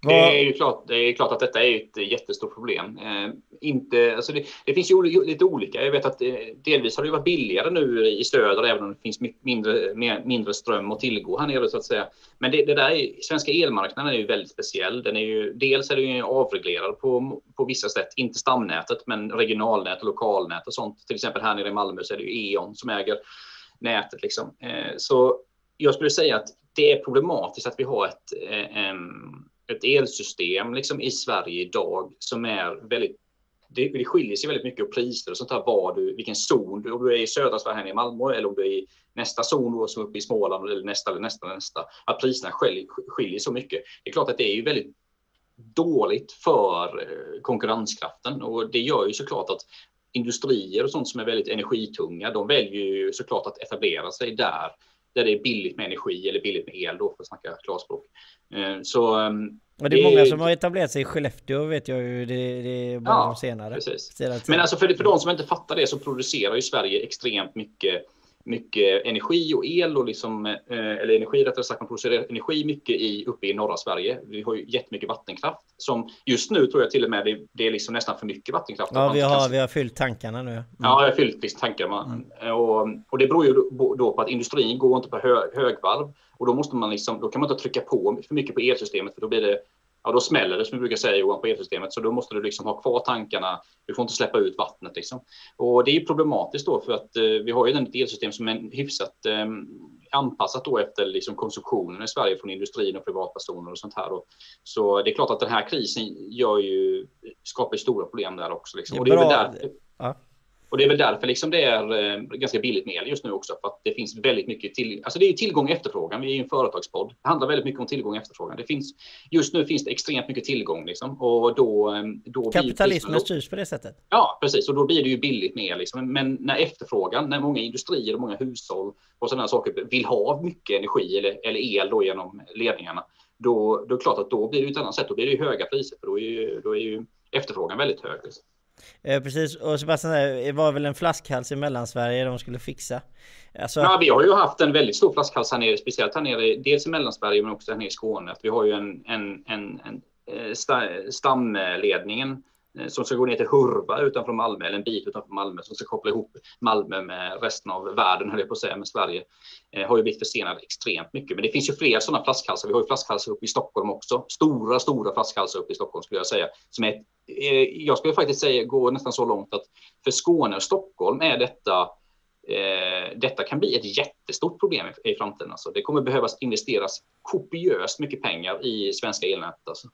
Det är ju klart, det är klart att detta är ett jättestort problem. Eh, inte, alltså det, det, finns ju lite olika. Jag vet att eh, delvis har det varit billigare nu i söder, även om det finns mindre, mindre ström att tillgå här nere så att säga. Men det, det där är, svenska elmarknaden är ju väldigt speciell. Den är ju, dels är den ju avreglerad på, på vissa sätt, inte stamnätet, men regionalnät och lokalnät och sånt. Till exempel här nere i Malmö så är det ju E.ON som äger nätet. Liksom. Eh, så jag skulle säga att det är problematiskt att vi har ett, eh, ett elsystem liksom i Sverige idag som är väldigt det, det skiljer sig väldigt mycket på priser och sånt här, var du, vilken zon du, om du är i södra Sverige här i Malmö eller om du är i nästa zon då, som uppe i Småland eller nästa eller nästa nästa, att priserna skiljer, så mycket. Det är klart att det är ju väldigt dåligt för eh, konkurrenskraften och det gör ju såklart att industrier och sånt som är väldigt energitunga, de väljer ju såklart att etablera sig där där det är billigt med energi eller billigt med el då för att snacka klarspråk. Eh, så ehm, och det är många som har etablerat sig i Skellefteå vet jag ju. Det, det är bara ja, senare. Precis. Men alltså för, för de som inte fattar det så producerar ju Sverige extremt mycket mycket energi och el och liksom, eh, eller energi rättare sagt, man producerar energi mycket i, uppe i norra Sverige. Vi har ju jättemycket vattenkraft som just nu tror jag till och med det, det är liksom nästan för mycket vattenkraft. Ja, vi har, vi har fyllt tankarna nu. Mm. Ja, jag har fyllt visst tankarna. Mm. Och, och det beror ju då på att industrin går inte på hö, högvarv och då måste man liksom, då kan man inte trycka på för mycket på elsystemet för då blir det ja, då smäller det som vi brukar säga Johan på elsystemet. Så då måste du liksom ha kvar tankarna. Du får inte släppa ut vattnet liksom. Och det är problematiskt då för att eh, vi har ju ett elsystem som är hyfsat eh, anpassat då efter liksom konsumtionen i Sverige från industrin och privatpersoner och sånt här. Då. Så det är klart att den här krisen gör ju, skapar stora problem där också. Liksom. Och det är väl där, ja. Och det är väl därför liksom det är eh, ganska billigt med el just nu också. För att det finns väldigt mycket till, alltså det är tillgång och efterfrågan. Vi är en företagspodd. Det handlar väldigt mycket om tillgång och efterfrågan. Det finns, just nu finns det extremt mycket tillgång liksom. Och då, eh, då Kapitalismen styrs på det sättet. Ja, precis. Och då blir det ju billigt med el. Liksom. Men när efterfrågan, när många industrier och många hushåll och sådana saker vill ha mycket energi eller, eller el då genom ledningarna. Då, då är det klart att då blir det ett annat sätt. Då blir det ju höga priser. För då är ju, då är ju efterfrågan väldigt hög. Liksom. Eh, precis, och Sebastian det var väl en flaskhals i Mellansverige de skulle fixa. Alltså... Ja, vi har ju haft en väldigt stor flaskhals här nere, speciellt här nere, dels i Mellansverige men också här nere i Skåne. Vi har ju en, en, en, en eh, stamledningen Eh, Eh, som ska gå ner till Hurva utanför Malmö, eller en bit utanför Malmö, som ska koppla ihop Malmö med resten av världen, höll jag på att säga, med Sverige, eh, har ju blivit försenad extremt mycket. Men det finns ju fler sådana flaskhalsar. Vi har ju flaskhalsar uppe i Stockholm också. Stora, stora flaskhalsar uppe i Stockholm skulle jag säga. Som är, eh, jag skulle faktiskt säga, gå nästan så långt att för Skåne och Stockholm är detta eh, detta kan bli ett jättestort problem i, i framtiden. Alltså. Det kommer behövas investeras kopiöst mycket pengar i svenska elnät. Alltså.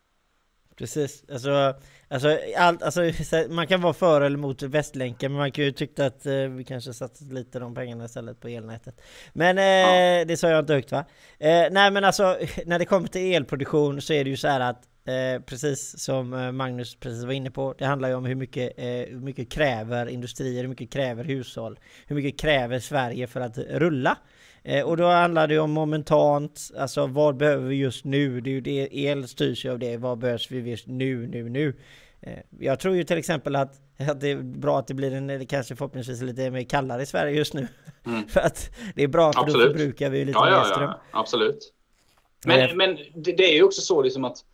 Precis, alltså, alltså, allt, alltså man kan vara för eller emot Västlänken men man kan ju tycka att eh, vi kanske satsat lite de pengarna istället på elnätet. Men eh, ja. det sa jag inte högt va? Eh, nej men alltså [LAUGHS] när det kommer till elproduktion så är det ju så här att Eh, precis som eh, Magnus precis var inne på. Det handlar ju om hur mycket, eh, hur mycket kräver industrier, hur mycket kräver hushåll, hur mycket kräver Sverige för att rulla. Eh, och då handlar det om momentant, alltså vad behöver vi just nu? Det är ju det, el styrs ju av det, vad behövs vi just nu, nu, nu? Eh, jag tror ju till exempel att, att det är bra att det blir en, eller kanske förhoppningsvis lite mer kallare i Sverige just nu. Mm. [LAUGHS] för att det är bra, för absolut. då förbrukar vi lite ja, mer ström. Ja, ja, absolut. Men, men det, det är ju också så liksom att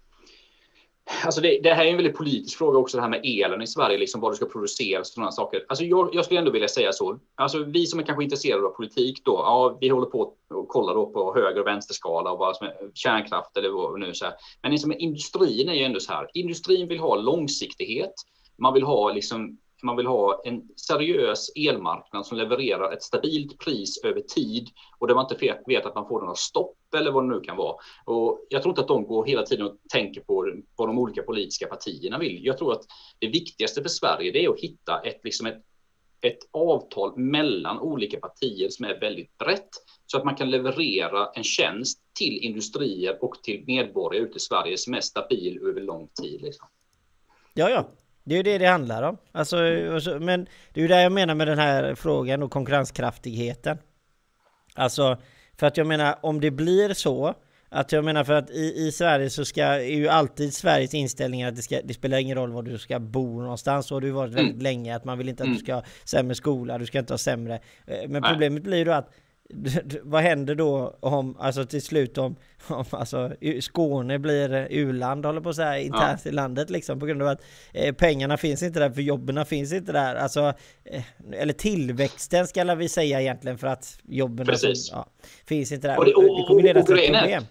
Alltså det, det, här är en väldigt politisk fråga också, det här med elen i Sverige, liksom vad du ska producera och sådana saker. Alltså jag, jag, skulle ändå vilja säga så. Alltså vi som är kanske intresserade av politik då, ja, vi håller på och kollar då på höger och vänsterskala och vad som är kärnkraft eller vad nu så här. Men liksom industrin är ju ändå så här. Industrin vill ha långsiktighet. Man vill ha liksom man vill ha en seriös elmarknad som levererar ett stabilt pris över tid och där man inte vet att man får några stopp eller vad det nu kan vara. Och jag tror inte att de går hela tiden och tänker på vad de olika politiska partierna vill. Jag tror att det viktigaste för Sverige det är att hitta ett, liksom ett, ett avtal mellan olika partier som är väldigt brett så att man kan leverera en tjänst till industrier och till medborgare ute i Sverige som är stabil över lång tid. Liksom. Ja, ja, det är ju det det handlar om. Alltså, men det är ju det jag menar med den här frågan och konkurrenskraftigheten. Alltså, för att jag menar om det blir så att jag menar för att i, i Sverige så ska är ju alltid Sveriges inställning att det, ska, det spelar ingen roll var du ska bo någonstans. Och det har varit väldigt mm. länge att man vill inte att du mm. ska ha sämre skola, du ska inte ha sämre. Eh, men problemet blir ju då att [LAUGHS] vad händer då om, alltså till slut om, om alltså Skåne blir u-land håller på att säga internt ja. i landet liksom på grund av att eh, pengarna finns inte där för jobben finns inte där alltså eh, eller tillväxten ska vi säga egentligen för att jobben ja, finns inte där. Och det, och, och, det kommer leda till problem.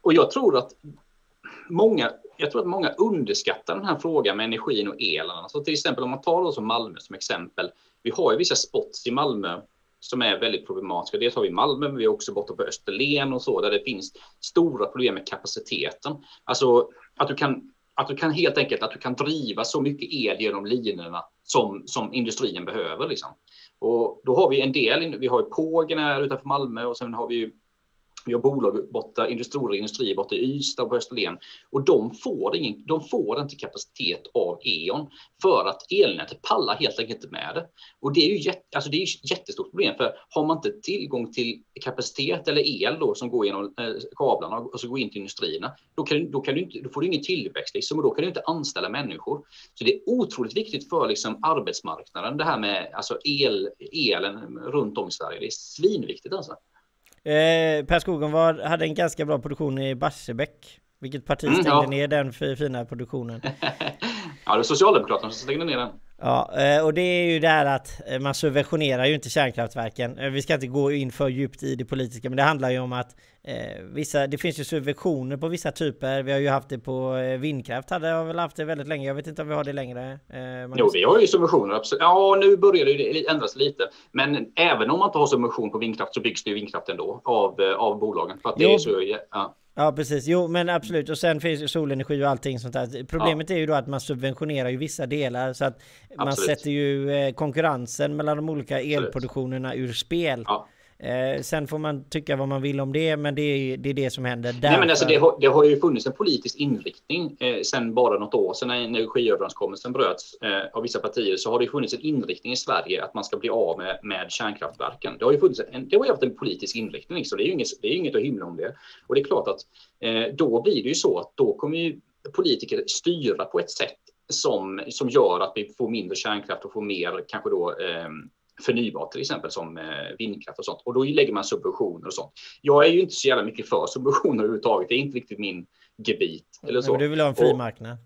Och jag tror att många jag tror att många underskattar den här frågan med energin och elen. Alltså till exempel om man tar då som Malmö som exempel. Vi har ju vissa spots i Malmö som är väldigt problematiska. Dels har vi Malmö, men vi har också borta på Österlen och så, där det finns stora problem med kapaciteten. Alltså att du kan, att du kan helt enkelt att du kan driva så mycket el genom linorna som, som industrin behöver. Liksom. Och då har vi en del, vi har ju Pågen här utanför Malmö och sen har vi ju vi har bolag borta, stora industrier borta i Ystad och på Österlen och de får, ingen, de får inte kapacitet av E.ON för att elnätet pallar helt enkelt inte med det. Och det är ju jätt, alltså det är ett jättestort problem för har man inte tillgång till kapacitet eller el då som går genom eh, kablarna och så går in till industrierna, då, kan, då, kan du inte, då får du ingen tillväxt liksom, och då kan du inte anställa människor. Så det är otroligt viktigt för liksom, arbetsmarknaden det här med alltså el, elen runt om i Sverige. Det är svinviktigt alltså. Eh, per Skogenvard hade en ganska bra produktion i Barsebäck. Vilket parti mm, stängde mm, ja. ner den för fina produktionen? [LAUGHS] ja, det är Socialdemokraterna som stängde ner den. Ja, eh, och det är ju där att eh, man subventionerar ju inte kärnkraftverken. Eh, vi ska inte gå in för djupt i det politiska, men det handlar ju om att vissa, det finns ju subventioner på vissa typer. Vi har ju haft det på vindkraft, hade jag väl haft det väldigt länge. Jag vet inte om vi har det längre. Eh, jo, vi har ju subventioner. Absolut. Ja, nu börjar det ändras lite, men även om man inte har subvention på vindkraft så byggs det ju vindkraft ändå av, av bolagen. För att det är så, ja. Ja precis, jo men absolut och sen finns ju solenergi och allting sånt där. Problemet ja. är ju då att man subventionerar ju vissa delar så att absolut. man sätter ju eh, konkurrensen mellan de olika elproduktionerna ur spel. Ja. Eh, sen får man tycka vad man vill om det, men det är det, är det som händer. Därför... Nej, men alltså det, har, det har ju funnits en politisk inriktning eh, sen bara något år sedan när energiöverenskommelsen bröts eh, av vissa partier så har det funnits en inriktning i Sverige att man ska bli av med, med kärnkraftverken. Det har ju funnits en, det har ju haft en politisk inriktning, så det är ju inget, det är inget att hymla om det. Och det är klart att eh, då blir det ju så att då kommer ju politiker styra på ett sätt som, som gör att vi får mindre kärnkraft och får mer kanske då eh, förnybart till exempel som eh, vindkraft och sånt. Och då lägger man subventioner och sånt. Jag är ju inte så jävla mycket för subventioner överhuvudtaget. Det är inte riktigt min gebit. Eller så. Men du vill ha en fri marknad?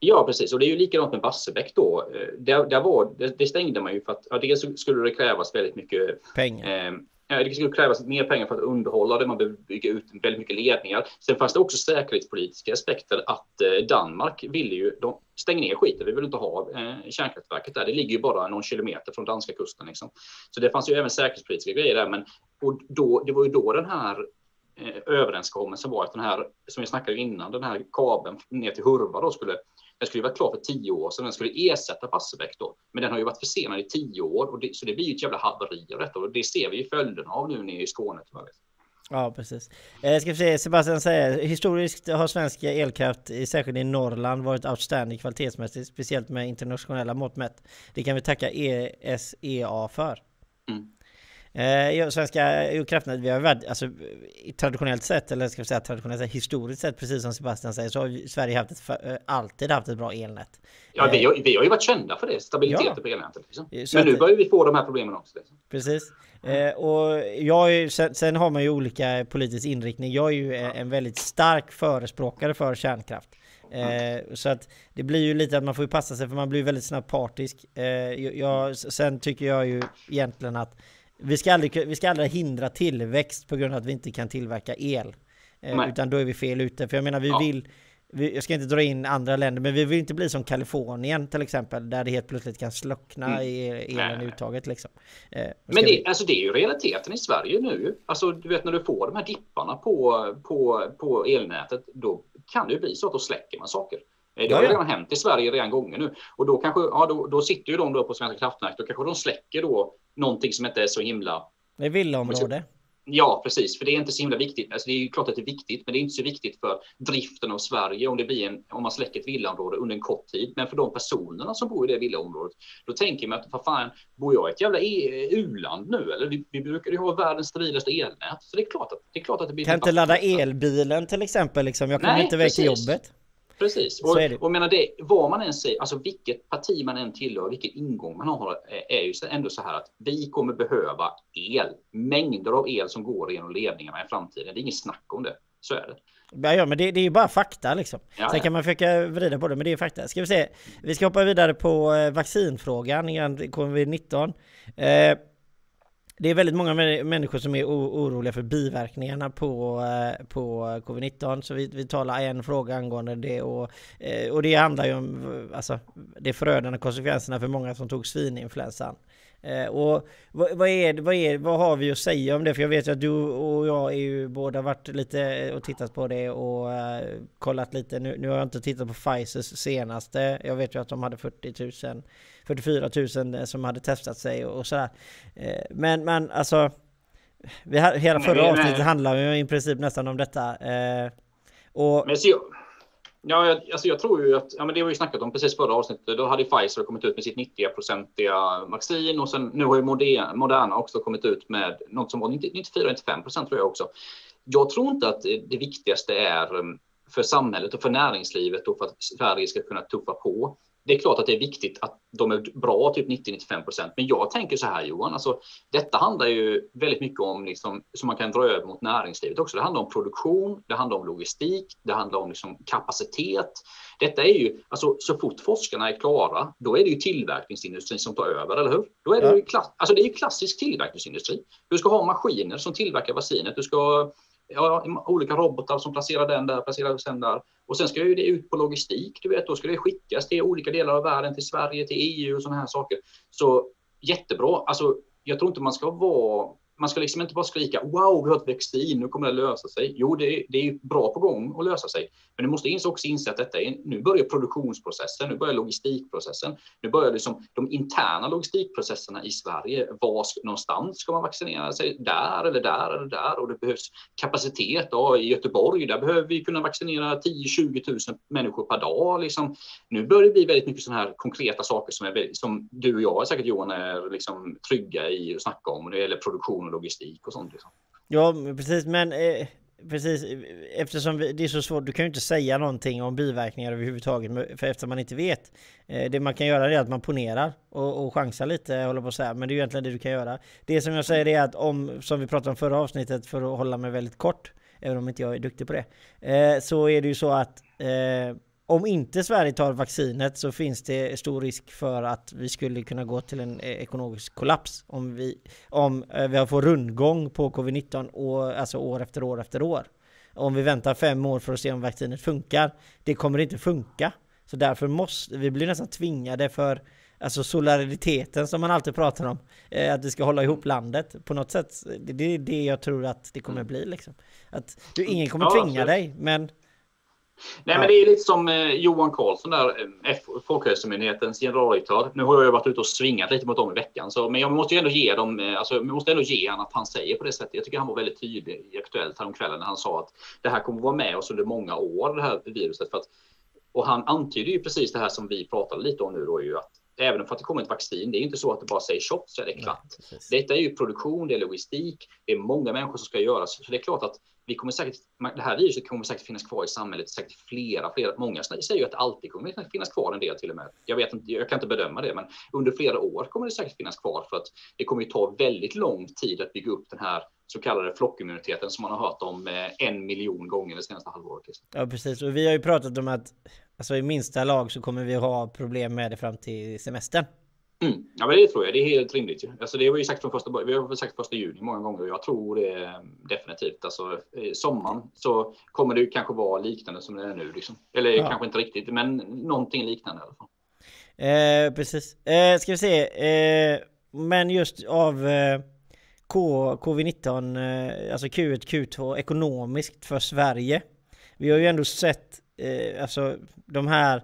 Ja, precis. Och det är ju likadant med Barsebäck då. Eh, där, där var, det, det stängde man ju för att ja, dels skulle det krävas väldigt mycket pengar. Eh, Eh, det skulle krävas mer pengar för att underhålla det. Man behöver bygga ut väldigt mycket ledningar. Sen fanns det också säkerhetspolitiska aspekter att eh, Danmark ville ju, de stänger ner skiten. Vi vill inte ha eh, kärnkraftverket där. Det ligger ju bara någon kilometer från danska kusten. Liksom. Så det fanns ju även säkerhetspolitiska grejer där. Men och då, det var ju då den här överenskommelsen var att den här, som vi snackade innan, den här kabeln ner till Hurva då skulle den skulle vara klar för tio år sedan. Den skulle ersätta Barsebäck då. Men den har ju varit försenad i tio år och det, så det blir ju ett jävla haveri av detta och det ser vi ju följderna av nu nere i Skåne tyvärr. Ja, precis. Eh, ska vi se, Sebastian säger historiskt har svensk elkraft, särskilt i Norrland, varit outstanding kvalitetsmässigt, speciellt med internationella mått mätt. Det kan vi tacka ESEA för. Mm. Eh, svenska kraftnät, vi har varit, alltså traditionellt sett, eller ska vi säga traditionellt sett, historiskt sett, precis som Sebastian säger, så har Sverige haft ett, eh, alltid haft ett bra elnät. Ja, vi har, vi har ju varit kända för det, stabiliteten ja. på elnätet. Liksom. Men nu börjar vi få de här problemen också. Liksom. Precis. Eh, och jag, sen, sen, har man ju olika politisk inriktning. Jag är ju ja. en väldigt stark förespråkare för kärnkraft. Eh, så att det blir ju lite att man får ju passa sig för man blir väldigt snabbt partisk. Eh, jag, sen tycker jag ju egentligen att vi ska, aldrig, vi ska aldrig hindra tillväxt på grund av att vi inte kan tillverka el. Eh, utan då är vi fel ute. För jag menar, vi ja. vill... Vi, jag ska inte dra in andra länder, men vi vill inte bli som Kalifornien till exempel, där det helt plötsligt kan slockna mm. i elen uttaget liksom. Eh, men det, vi... alltså, det är ju realiteten i Sverige nu. Alltså, du vet när du får de här dipparna på, på, på elnätet, då kan det ju bli så att då släcker man saker. Eh, det har ju redan hänt i Sverige redan gånger nu. Och då kanske, ja då, då sitter ju de då på Svenska kraftnät, då kanske de släcker då någonting som inte är så himla... Det är villaområde. Ja, precis, för det är inte så himla viktigt. Alltså, det är ju klart att det är viktigt, men det är inte så viktigt för driften av Sverige om det blir en, om man släcker ett villaområde under en kort tid. Men för de personerna som bor i det villaområdet, då tänker man att vad fan, bor jag i ett jävla e u-land nu? Eller vi, vi brukar ju ha världens stabilaste elnät, så det är klart att det, är klart att det blir... Kan inte ladda elbilen till exempel, liksom. Jag kommer inte iväg till jobbet. Precis. Och, och menar det, vad man än säger, alltså vilket parti man än tillhör, vilken ingång man har, är ju ändå så här att vi kommer behöva el. Mängder av el som går genom ledningarna i framtiden. Det är inget snack om det. Så är det. Ja, ja men det, det är ju bara fakta liksom. Ja, Sen kan man försöka vrida på det, men det är fakta. Ska vi se. Vi ska hoppa vidare på eh, vaccinfrågan innan covid-19. Eh, det är väldigt många människor som är oroliga för biverkningarna på, eh, på covid-19 så vi, vi talar en fråga angående det och, eh, och det handlar ju om alltså, de förödande konsekvenserna för många som tog svininfluensan. Eh, och vad, vad, är, vad, är, vad har vi att säga om det? För jag vet ju att du och jag är ju båda varit lite och tittat på det och uh, kollat lite. Nu, nu har jag inte tittat på Pfizers senaste. Jag vet ju att de hade 40 000, 44 000 som hade testat sig och, och sådär. Men, men alltså, vi, hela förra avsnittet handlar ju i princip nästan om detta. Och, men så, Ja, jag, alltså jag tror ju att, ja men det har vi snackat om precis förra avsnittet, då hade Pfizer kommit ut med sitt 90-procentiga vaccin och sen nu har ju Moderna också kommit ut med något som var 94-95 procent tror jag också. Jag tror inte att det viktigaste är um, för samhället och för näringslivet och för att Sverige ska kunna tuffa på det är klart att det är viktigt att de är bra, typ 90-95 procent. Men jag tänker så här Johan, alltså, detta handlar ju väldigt mycket om, liksom, som man kan dra över mot näringslivet också. Det handlar om produktion, det handlar om logistik, det handlar om liksom, kapacitet. Detta är ju, alltså så fort forskarna är klara, då är det ju tillverkningsindustrin som tar över, eller hur? Då är det, ju, klass, alltså, det är ju klassisk tillverkningsindustri. Du ska ha maskiner som tillverkar vaccinet, du ska ja, olika robotar som placerar den där, placerar den där. Och sen ska ju det ut på logistik, du vet, då ska det skickas till olika delar av världen, till Sverige, till EU och sådana här saker. Så jättebra. Alltså, jag tror inte man ska vara man ska liksom inte bara skrika wow, vi har ett vaccin, nu kommer det lösa sig. Jo, det, det är bra på gång att lösa sig. Men du måste också inse att detta är, nu börjar produktionsprocessen, nu börjar logistikprocessen, nu börjar liksom de interna logistikprocesserna i Sverige. Var någonstans ska man vaccinera sig? Där eller där eller där? Och det behövs kapacitet. Ja, I Göteborg, där behöver vi kunna vaccinera 10-20 000 människor per dag. Liksom. Nu börjar det bli väldigt mycket sådana här konkreta saker som, är, som du och jag säkert Johan är liksom trygga i att snacka om. när det gäller produktion och logistik och sånt. Liksom. Ja, precis. Men eh, precis eh, eftersom det är så svårt. Du kan ju inte säga någonting om biverkningar överhuvudtaget för eftersom man inte vet. Eh, det man kan göra är att man ponerar och, och chansar lite, håller på att säga. Men det är ju egentligen det du kan göra. Det som jag säger är att om, som vi pratade om förra avsnittet, för att hålla mig väldigt kort, även om inte jag är duktig på det, eh, så är det ju så att eh, om inte Sverige tar vaccinet så finns det stor risk för att vi skulle kunna gå till en eh, ekonomisk kollaps om vi, om eh, vi får rundgång på covid-19 år, alltså år efter år efter år. Om vi väntar fem år för att se om vaccinet funkar. Det kommer inte funka. Så därför måste vi bli nästan tvingade för Alltså solidariteten som man alltid pratar om. Eh, att vi ska hålla ihop landet. På något sätt. Det är det jag tror att det kommer bli liksom. Att du, ingen kommer tvinga dig men Nej, men det är lite som eh, Johan Karlsson där, eh, Folkhälsomyndighetens generaldirektör. Nu har jag varit ute och svingat lite mot dem i veckan, så, men jag måste ju ändå ge dem, eh, alltså, jag måste ändå ge honom att han säger på det sättet. Jag tycker han var väldigt tydlig i Aktuellt häromkvällen när han sa att det här kommer vara med oss under många år, det här viruset. För att, och han antyder ju precis det här som vi pratade lite om nu då, ju att även för att det kommer ett vaccin, det är inte så att det bara säger shot så är det klart. Detta är ju produktion, det är logistik, det är många människor som ska göras. Så det är klart att vi kommer säkert, det här viruset kommer säkert finnas kvar i samhället, säkert flera, flera, många säger ju att det alltid kommer finnas kvar en del till och med. Jag vet inte, jag kan inte bedöma det, men under flera år kommer det säkert finnas kvar för att det kommer ju ta väldigt lång tid att bygga upp den här så kallade flockimmuniteten som man har hört om eh, en miljon gånger det senaste halvåret. Liksom. Ja, precis. Och vi har ju pratat om att alltså, i minsta lag så kommer vi ha problem med det fram till semestern. Mm. Ja, men det tror jag. Det är helt rimligt. Alltså, det har vi sagt från första, vi har sagt första juni många gånger och jag tror det definitivt. Alltså, sommaren så kommer det kanske vara liknande som det är nu. Liksom. Eller ja. kanske inte riktigt, men någonting liknande i alla fall. Eh, precis. Eh, ska vi se. Eh, men just av eh, covid-19, eh, alltså Q1, Q2 ekonomiskt för Sverige. Vi har ju ändå sett, eh, alltså de här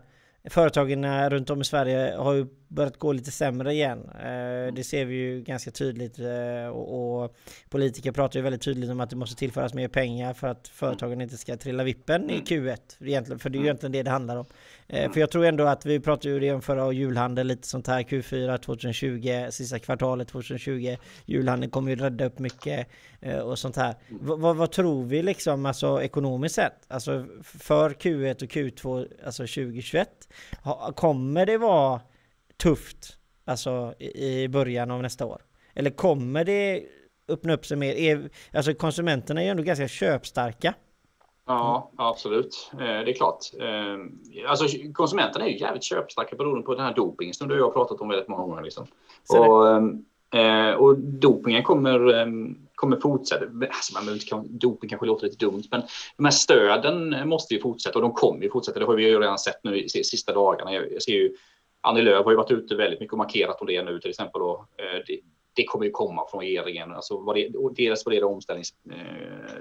företagen runt om i Sverige har ju börjat gå lite sämre igen. Eh, det ser vi ju ganska tydligt eh, och, och, politiker pratar ju väldigt tydligt om att det måste tillföras mer pengar för att företagen inte ska trilla vippen i mm. Q1 egentligen, för det är ju egentligen det det handlar om. Eh, för jag tror ändå att vi pratade ju om förra julhandel, lite sånt här Q4 2020, sista kvartalet 2020. Julhandeln kommer ju rädda upp mycket och sånt här. V vad tror vi liksom, alltså ekonomiskt sett? Alltså för Q1 och Q2, alltså 2021. Kommer det vara tufft, alltså i början av nästa år? Eller kommer det öppna upp sig mer? Alltså konsumenterna är ju ändå ganska köpstarka. Ja, absolut. Eh, det är klart. Eh, alltså, konsumenterna är ju jävligt köpstarka beroende på den här dopingen som du och jag har pratat om väldigt många gånger. Liksom. Och, eh, och dopingen kommer, kommer fortsätta. Alltså, man inte, doping kanske låter lite dumt, men de här stöden måste ju fortsätta och de kommer ju fortsätta. Det har vi ju redan sett nu de sista dagarna. Jag ser ju Annie Lööf har ju varit ute väldigt mycket och markerat om det nu till exempel. Och, eh, det kommer ju komma från regeringen. Alltså vad det, dels vad det är omställnings, eh,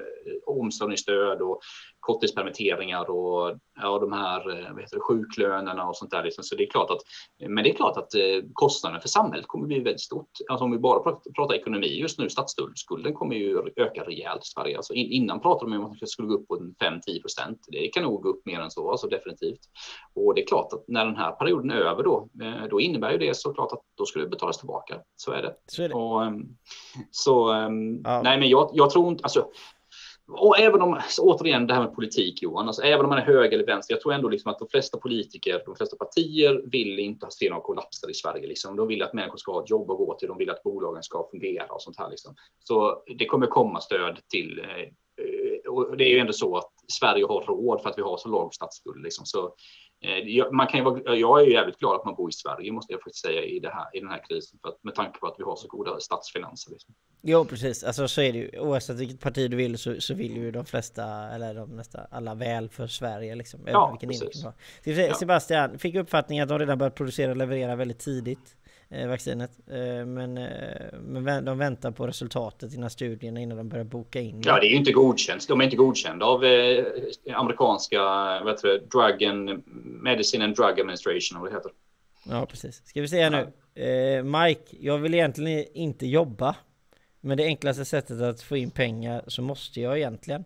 omställningsstöd och korttidspermitteringar och ja, de här eh, vad heter det, sjuklönerna och sånt där. Liksom. Så det är klart att, men det är klart att eh, kostnaden för samhället kommer bli väldigt stort. Alltså om vi bara pratar ekonomi just nu, statsskulden kommer ju öka rejält i Sverige. Alltså in, innan pratade man om att det skulle gå upp på 5-10 procent. Det kan nog gå upp mer än så, alltså definitivt. Och det är klart att när den här perioden är över då, eh, då innebär ju det såklart att då skulle det betalas tillbaka. Så är det. Så, det. Och, ehm, så ehm, ja. nej, men jag, jag tror inte, alltså och även om, återigen det här med politik Johan, alltså även om man är höger eller vänster, jag tror ändå liksom att de flesta politiker, de flesta partier vill inte se några kollapser i Sverige. Liksom. De vill att människor ska ha ett jobb att gå till, de vill att bolagen ska fungera och sånt här. Liksom. Så det kommer komma stöd till, eh, och det är ju ändå så att Sverige har råd för att vi har så låg statsskuld. Liksom. Så Eh, man kan vara, jag är ju jävligt glad att man bor i Sverige måste jag faktiskt säga i, det här, i den här krisen. För att, med tanke på att vi har så goda statsfinanser. Liksom. Jo precis, alltså så är det ju. Oavsett vilket parti du vill så, så vill ju de flesta, eller de nästa alla väl för Sverige liksom. Ja, precis. Sebastian, fick uppfattningen att de redan börjat producera och leverera väldigt tidigt vaccinet. Eh, men, eh, men de väntar på resultatet innan studierna innan de börjar boka in. Ja, det är ju inte godkänt. De är inte godkända av eh, amerikanska vad heter det, Drug and Medicine and Drug Administration, vad det heter. Ja, precis. Ska vi se nu. Eh, Mike, jag vill egentligen inte jobba. Men det enklaste sättet att få in pengar så måste jag egentligen.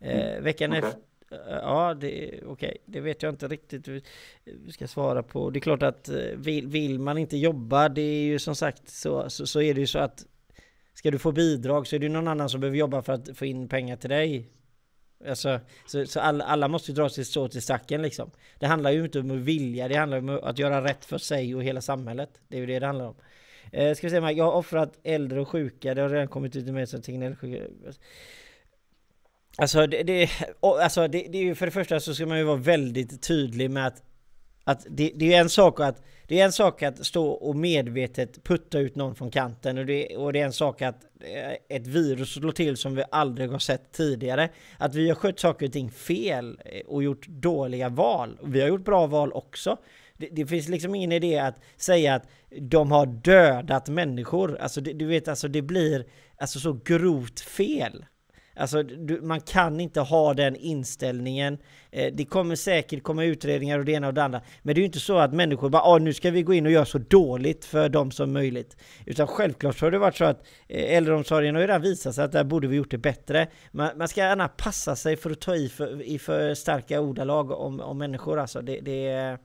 Eh, mm. Veckan okay. efter Eh, ja, det okej. Okay. Det vet jag inte riktigt hur vi ska svara på. Det är klart att eh, vill, vill man inte jobba, det är ju som sagt så, så, så, är det ju så att ska du få bidrag så är det någon annan som behöver jobba för att få in pengar till dig. Alltså, så, så alla, alla måste ju dra sig så till stacken liksom. Det handlar ju inte om att vilja, det handlar om att göra rätt för sig och hela samhället. Det är ju det det handlar om. Eh, ska vi se, jag har offrat äldre och sjuka, det har redan kommit ut i mig som Tegnell Alltså det, det, alltså det, det är ju för det första så ska man ju vara väldigt tydlig med att att det, det, är en sak att det är en sak att stå och medvetet putta ut någon från kanten och det, och det är en sak att eh, ett virus slår till som vi aldrig har sett tidigare. Att vi har skött saker och ting fel eh, och gjort dåliga val. Vi har gjort bra val också. Det, det finns liksom ingen idé att säga att de har dödat människor. Alltså det, du vet, alltså det blir alltså så grovt fel. Alltså du, man kan inte ha den inställningen. Eh, det kommer säkert komma utredningar och det ena och det andra. Men det är ju inte så att människor bara ah, nu ska vi gå in och göra så dåligt för dem som möjligt. Utan självklart så har det varit så att eh, äldreomsorgen har ju redan visat sig att där borde vi gjort det bättre. Man, man ska gärna passa sig för att ta i för, i för starka ordalag om, om människor alltså. Det, det är...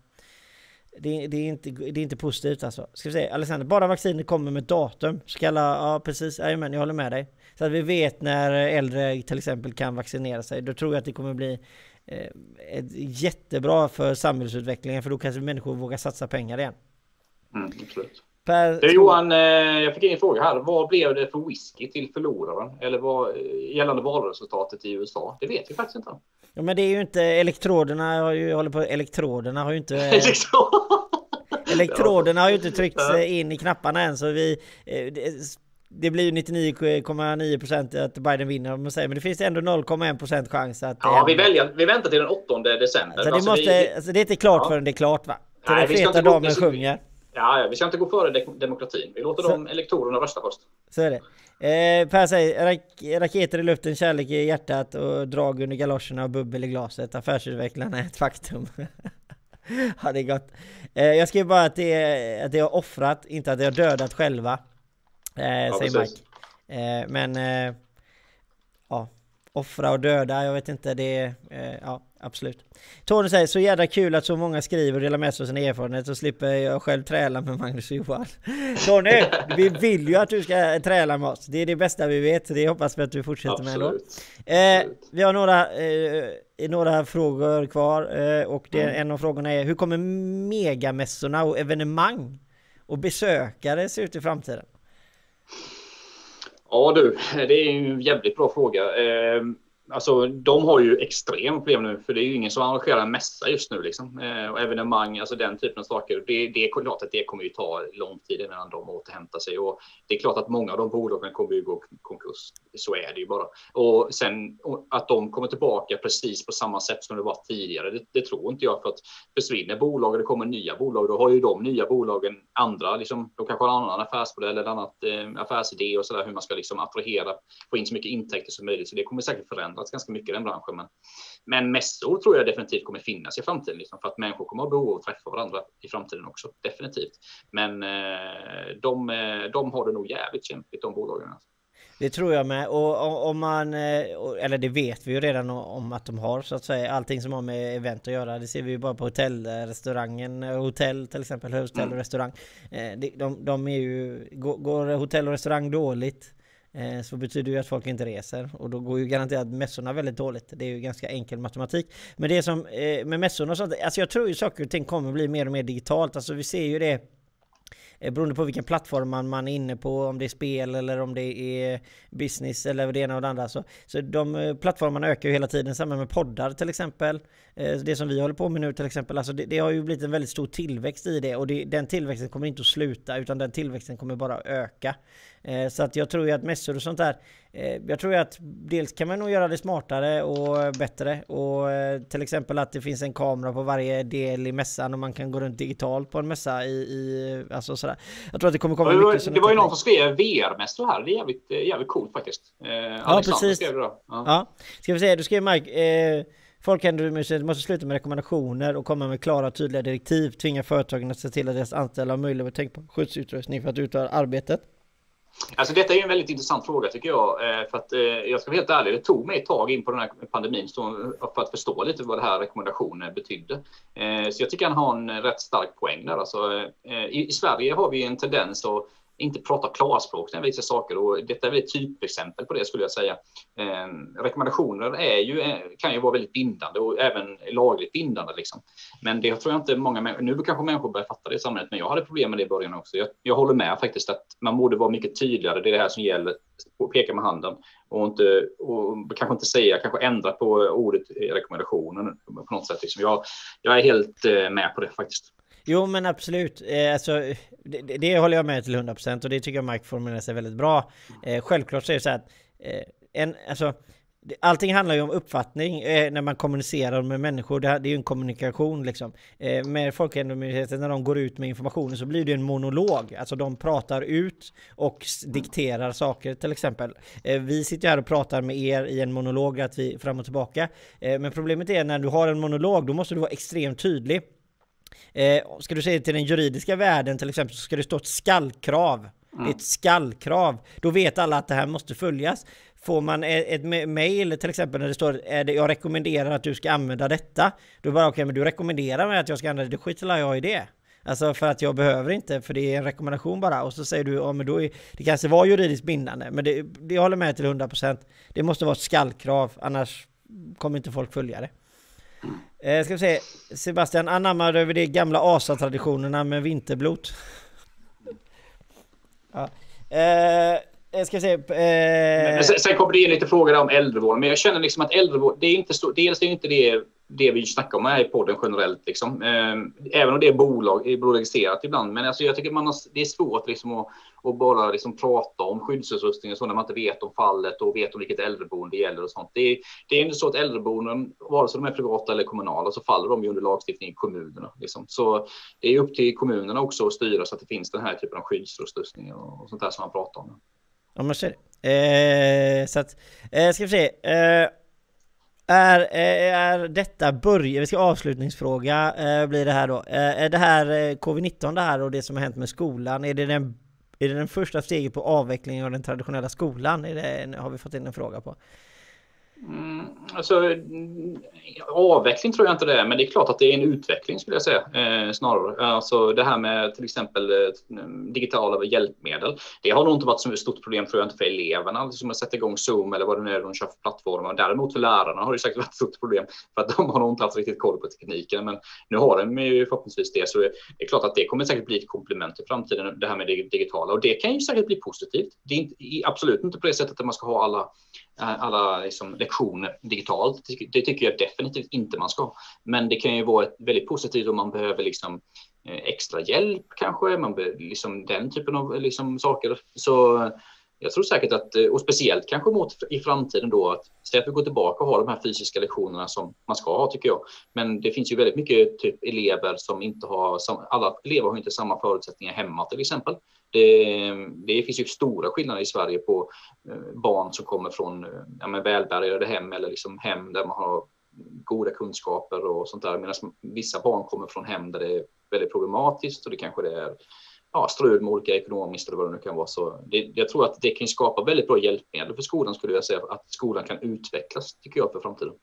Det, det, är inte, det är inte positivt alltså. Ska vi se, Alexander, bara vaccinet kommer med datum. Ska alla, ja precis, jajamän, jag håller med dig. Så att vi vet när äldre till exempel kan vaccinera sig. Då tror jag att det kommer bli eh, jättebra för samhällsutvecklingen för då kanske människor vågar satsa pengar igen. Mm, absolut. Per... Du Johan, eh, jag fick en fråga här. Vad blev det för whisky till förloraren? Eller vad, gällande valresultatet i USA? Det vet vi faktiskt inte. Ja men det är ju inte elektroderna har ju håller på elektroderna har ju inte [LAUGHS] Elektroderna har ju inte tryckts in i knapparna än så vi eh, det blir ju 99,9% att Biden vinner om man säger, men det finns ändå 0,1% chans att... Ja, vi, väljer, vi väntar till den 8 december. Alltså det, alltså måste, vi, alltså det är inte klart ja. förrän det är klart va? Till Nej, den feta damen sjunger. Ja, ja, vi ska inte gå före demokratin. Vi låter så, de elektorerna rösta först. Så är det. Eh, per säger rak raketer i luften, kärlek i hjärtat och drag under galoscherna och bubbel i glaset. Affärsutvecklarna är ett faktum. [LAUGHS] ja, det är gott. Eh, jag skriver bara att det, är, att det har offrat, inte att det har dödat själva. Eh, ja, säger precis. Mike. Eh, men eh, ja, offra och döda, jag vet inte, det är, eh, ja absolut. Tony säger, så jävla kul att så många skriver och delar med sig av sina erfarenheter så slipper jag själv träla med Magnus och Johan. [LAUGHS] Tony, vi vill ju att du ska träla med oss. Det är det bästa vi vet, det hoppas vi att du fortsätter absolut. med då. Eh, vi har några, eh, några frågor kvar eh, och det, mm. en av frågorna är, hur kommer megamässorna och evenemang och besökare se ut i framtiden? Ja du, det är en jävligt bra fråga. Alltså, de har ju extremt problem nu, för det är ju ingen som arrangerar en mässa just nu. Liksom. Eh, och evenemang, alltså den typen av saker. Det, det är klart att det kommer ju ta lång tid innan de återhämtar sig. Och det är klart att många av de bolagen kommer ju gå konkurs. Så är det ju bara. Och sen att de kommer tillbaka precis på samma sätt som det var tidigare, det, det tror inte jag. För att försvinner bolag och det kommer nya bolag, då har ju de nya bolagen andra, liksom, de kanske har en annan affärsmodell eller annat eh, affärsidé och sådär, hur man ska liksom attrahera, få in så mycket intäkter som möjligt. Så det kommer säkert förändras förändrats ganska mycket i den branschen. Men, men mässor tror jag definitivt kommer finnas i framtiden, liksom, för att människor kommer ha behov av att träffa varandra i framtiden också. Definitivt. Men eh, de, eh, de har det nog jävligt kämpigt, de bolagen. Alltså. Det tror jag med. Och om man, eh, eller det vet vi ju redan om att de har så att säga. Allting som har med event att göra. Det ser vi ju bara på hotellrestaurangen. Hotell till exempel, hotell och mm. restaurang. De, de, är ju, går hotell och restaurang dåligt Eh, Eh, så betyder ju att folk inte reser och då går ju garanterat mässorna väldigt dåligt. Det är ju ganska enkel matematik. Men det som eh, med mässorna och sånt, alltså jag tror ju saker och ting kommer bli mer och mer digitalt. Alltså vi ser ju det eh, beroende på vilken plattform man, man är inne på, om det är spel eller om det är business eller det ena och det andra. Så, så de plattformarna ökar ju hela tiden, samma med poddar till exempel. Det som vi håller på med nu till exempel, alltså det, det har ju blivit en väldigt stor tillväxt i det och det, den tillväxten kommer inte att sluta utan den tillväxten kommer bara öka. Så att jag tror ju att mässor och sånt där, jag tror ju att dels kan man nog göra det smartare och bättre och till exempel att det finns en kamera på varje del i mässan och man kan gå runt digitalt på en mässa i, i alltså sådär. Jag tror att det kommer komma det mycket Det var ju någon som skrev VR-mässor här. Det är jävligt, eh, jävligt coolt faktiskt. Eh, ja, precis. Skrev det då. Ja. ja. Ska vi se, du skrev Mike. Eh, Folkhälsomuseet måste sluta med rekommendationer och komma med klara och tydliga direktiv. Tvinga företagen att se till att deras anställda har möjlighet att tänka på skyddsutrustning för att utföra arbetet. Alltså detta är en väldigt intressant fråga tycker jag. Eh, för att, eh, jag ska vara helt ärlig, det tog mig ett tag in på den här pandemin för att förstå lite vad det här rekommendationen betydde. Eh, så jag tycker han har en rätt stark poäng där. Alltså, i, Sverige har vi en tendens att inte prata klarspråk när vissa saker och detta är ett typexempel på det skulle jag säga. Eh, rekommendationer är ju, eh, kan ju vara väldigt bindande och även lagligt bindande. Liksom. Men det tror jag inte många människor, nu kanske människor börjar fatta det i samhället, men jag hade problem med det i början också. Jag, jag håller med faktiskt att man borde vara mycket tydligare, det är det här som gäller, peka med handen och, inte, och kanske inte säga, kanske ändra på ordet rekommendationen på något sätt. Liksom. Jag, jag är helt eh, med på det faktiskt. Jo men absolut, eh, alltså, det, det, håller jag med till 100% och det tycker jag Mike formulerar sig väldigt bra. Eh, självklart så är det så att eh, en, alltså, Allting handlar ju om uppfattning eh, när man kommunicerar med människor. Det, det är ju en kommunikation liksom. Eh, med Folkhälsomyndigheten när de går ut med informationen så blir det en monolog. Alltså de pratar ut och dikterar saker till exempel. Eh, vi sitter här och pratar med er i en monolog att vi fram och tillbaka. Eh, men problemet är när du har en monolog då måste du vara extremt tydlig. Eh, ska du säga till den juridiska världen till exempel så ska det stå ett skallkrav. Mm. Det är ett mm. skallkrav. Då vet alla att det här måste följas. Får man ett, ett mail till exempel när det står jag rekommenderar att du ska använda detta. Då bara okej, okay, men du rekommenderar mig att jag ska använda det. Det skiter jag i det. Alltså för att jag behöver inte, för det är en rekommendation bara. Och så säger du, ja men då är, det kanske var juridiskt bindande. Men det, det jag håller med till 100%. Det måste vara ett skallkrav, annars kommer inte folk följa det. Eh, ska vi se, Sebastian anammar över de gamla asatraditionerna med vinterblot. ja. eh, eh ska vi se. Eh... Sen, sen kommer det in lite frågor om äldrevården, men jag känner liksom att äldrevård, det är inte så, dels är inte det det vi snackar om här i podden generellt. Liksom. Ehm, även om det är bolag, bolagiserat ibland. Men alltså, jag tycker man har, det är svårt liksom, att, att bara liksom, prata om skyddsutrustning och så när man inte vet om fallet och vet om vilket äldreboende det gäller och sånt. Det är, det är inte så att äldreboenden, vare sig de är privata eller kommunala, så faller de ju under lagstiftning i kommunerna. Liksom. Så det är upp till kommunerna också att styra så att det finns den här typen av skyddsutrustning och, och sånt där som man pratar om. Ja, man ser det. Eh, så att, eh, ska vi se. Eh, är, eh, är detta början, vi ska avslutningsfråga eh, blir det här då. Eh, är det här covid-19 det här och det som har hänt med skolan, är det den, är det den första steget på avvecklingen av den traditionella skolan? Är det, har vi fått in en fråga på. Mm, alltså, mm, avveckling tror jag inte det är, men det är klart att det är en utveckling skulle jag säga eh, snarare. Alltså det här med till exempel eh, mm, digitala hjälpmedel. Det har nog inte varit så stort problem tror jag inte för eleverna liksom att sätta igång Zoom eller vad det nu är de kör för plattformar. Däremot för lärarna har det säkert varit ett stort problem för att de har nog inte haft riktigt koll på tekniken. Men nu har de ju förhoppningsvis det, så det är klart att det kommer säkert bli ett komplement i framtiden. Det här med det digitala och det kan ju säkert bli positivt. Det är inte, absolut inte på det sättet att man ska ha alla Eh, alla liksom, lektioner digitalt. Det tycker jag definitivt inte man ska. Men det kan ju vara väldigt positivt om man behöver liksom, eh, extra hjälp kanske, man behöver, liksom, den typen av liksom, saker. Så jag tror säkert att, eh, och speciellt kanske mot i framtiden då, att säg att vi går tillbaka och har de här fysiska lektionerna som man ska ha tycker jag. Men det finns ju väldigt mycket typ elever som inte har, alla elever har inte samma förutsättningar hemma till exempel. Det, det finns ju stora skillnader i Sverige på eh, barn som kommer från ja, välbärgade hem eller liksom hem där man har goda kunskaper och sånt där. Medan vissa barn kommer från hem där det är väldigt problematiskt och det kanske det är ja, strul med olika ekonomiskt eller vad det nu kan vara. Så det, jag tror att det kan skapa väldigt bra hjälpmedel för skolan skulle jag säga, att skolan kan utvecklas tycker jag för framtiden.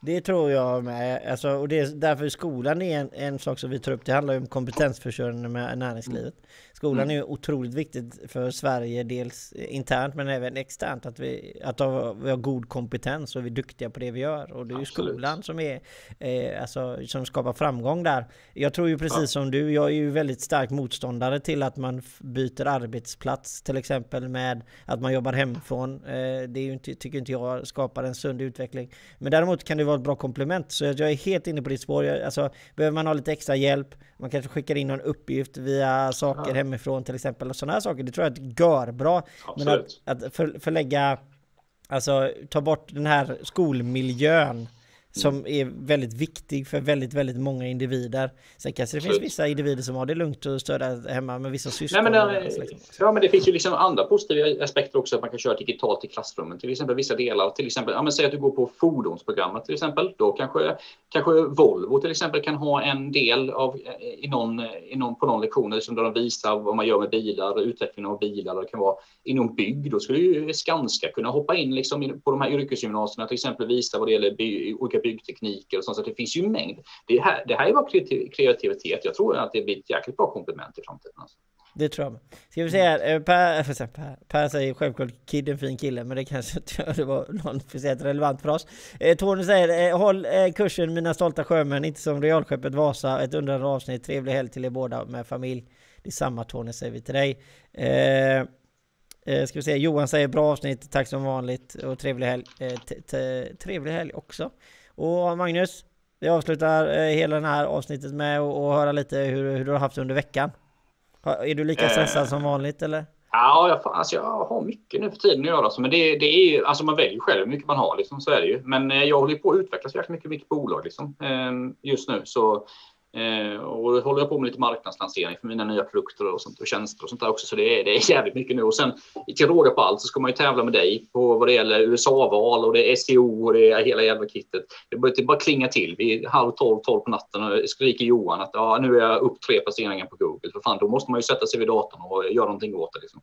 Det tror jag med. Alltså, och det är därför skolan är en, en sak som vi tar upp. Det handlar ju om kompetensförsörjning med näringslivet. Skolan mm. är otroligt viktigt för Sverige, dels internt men även externt. Att vi, att vi har god kompetens och vi är duktiga på det vi gör. Och det är ju Absolut. skolan som, är, eh, alltså, som skapar framgång där. Jag tror ju precis ja. som du, jag är ju väldigt stark motståndare till att man byter arbetsplats till exempel med att man jobbar hemifrån. Eh, det är ju inte, tycker inte jag skapar en sund utveckling. Men däremot kan det vara ett bra komplement. Så jag är helt inne på ditt spår. Alltså, behöver man ha lite extra hjälp, man kanske skickar in någon uppgift via saker ja. Hemifrån till exempel. Och sådana här saker, det tror jag är gör bra. Men att, att för, förlägga, alltså ta bort den här skolmiljön som är väldigt viktig för väldigt, väldigt många individer. Sen kanske det finns vissa individer som har det lugnt och stöda hemma med vissa syskon. Nej, men det, ja, men det finns ju liksom andra positiva aspekter också att man kan köra digitalt i klassrummen. Till exempel vissa delar, till exempel, ja, men säg att du går på fordonsprogrammet till exempel. Då kanske, kanske Volvo till exempel kan ha en del av, i någon, i någon, på någon lektion liksom, där de visar vad man gör med bilar, utvecklingen av bilar. Det kan vara inom bygg. Då skulle ju Skanska kunna hoppa in liksom, på de här yrkesgymnasierna till exempel visa vad det gäller by, olika byggtekniker och sånt. Så det finns ju en mängd. Det här, det här är bara kreativitet. Jag tror att det blir ett jäkligt bra komplement i framtiden. Alltså. Det tror jag Ska vi säga, eh, per, [LAUGHS] per, per säger självklart Kid en fin kille, men det kanske inte det var någon speciellt relevant för oss. Eh, Tony säger, eh, håll eh, kursen mina stolta sjömän, inte som realskeppet Vasa. Ett undrande avsnitt, trevlig helg till er båda med familj. Det är samma Tony säger vi till dig. Eh, eh, ska vi säga, Johan säger bra avsnitt, tack som vanligt och trevlig helg. Eh, trevlig helg också. Och Magnus, vi avslutar eh, hela det här avsnittet med att höra lite hur, hur du har haft det under veckan. Är du lika stressad som vanligt eller? Ja, jag, alltså, jag har mycket nu för tiden att göra. Alltså, men det, det är alltså man väljer själv hur mycket man har, liksom, så är det ju. Men eh, jag håller på att utvecklas jäkligt mycket i mitt bolag liksom, eh, just nu. Så Eh, och då håller jag på med lite marknadslansering för mina nya produkter och, sånt, och tjänster och sånt där också. Så det är, det är jävligt mycket nu. Och sen till råga på allt så ska man ju tävla med dig på vad det gäller USA-val och det är SEO och det är hela jävla kittet. Det börjar det bara klinga till. Vid halv tolv, tolv på natten och skriker Johan att ja, nu är jag upp tre placeringar på Google. För fan, då måste man ju sätta sig vid datorn och göra någonting åt det. Liksom.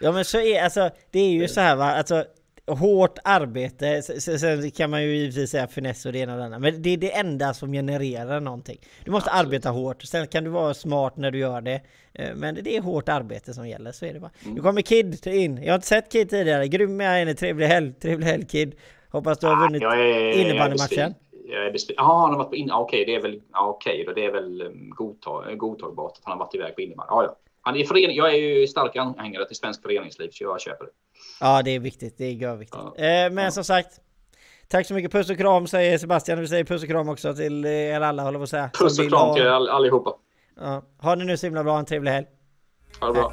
Ja men så är alltså, det är ju så här va, alltså hårt arbete, sen kan man ju givetvis säga finess och det ena och det andra, men det är det enda som genererar någonting. Du måste Absolut. arbeta hårt, sen kan du vara smart när du gör det, eh, men det är hårt arbete som gäller, så är det bara. Mm. Nu kommer Kid in, jag har inte sett Kid tidigare, grym med henne, trevlig helg, trevlig helg Kid. Hoppas du har ah, vunnit innebandymatchen. Jag är besviken. Ja, han har varit på innebandy. Okej, det är väl okej då. Det är väl um, godtag, godtagbart att han har varit iväg på innebandy. Ja, ja. Han är förening, jag är ju stark anhängare till svensk föreningsliv så jag köper det. Ja det är viktigt, det är görviktigt. Ja. Eh, men ja. som sagt Tack så mycket, puss och kram säger Sebastian. Vi säger puss och kram också till er alla håller på att säga. Puss och kram till all, allihopa. Ja. Ha det nu så himla bra, en trevlig helg. Ha det bra.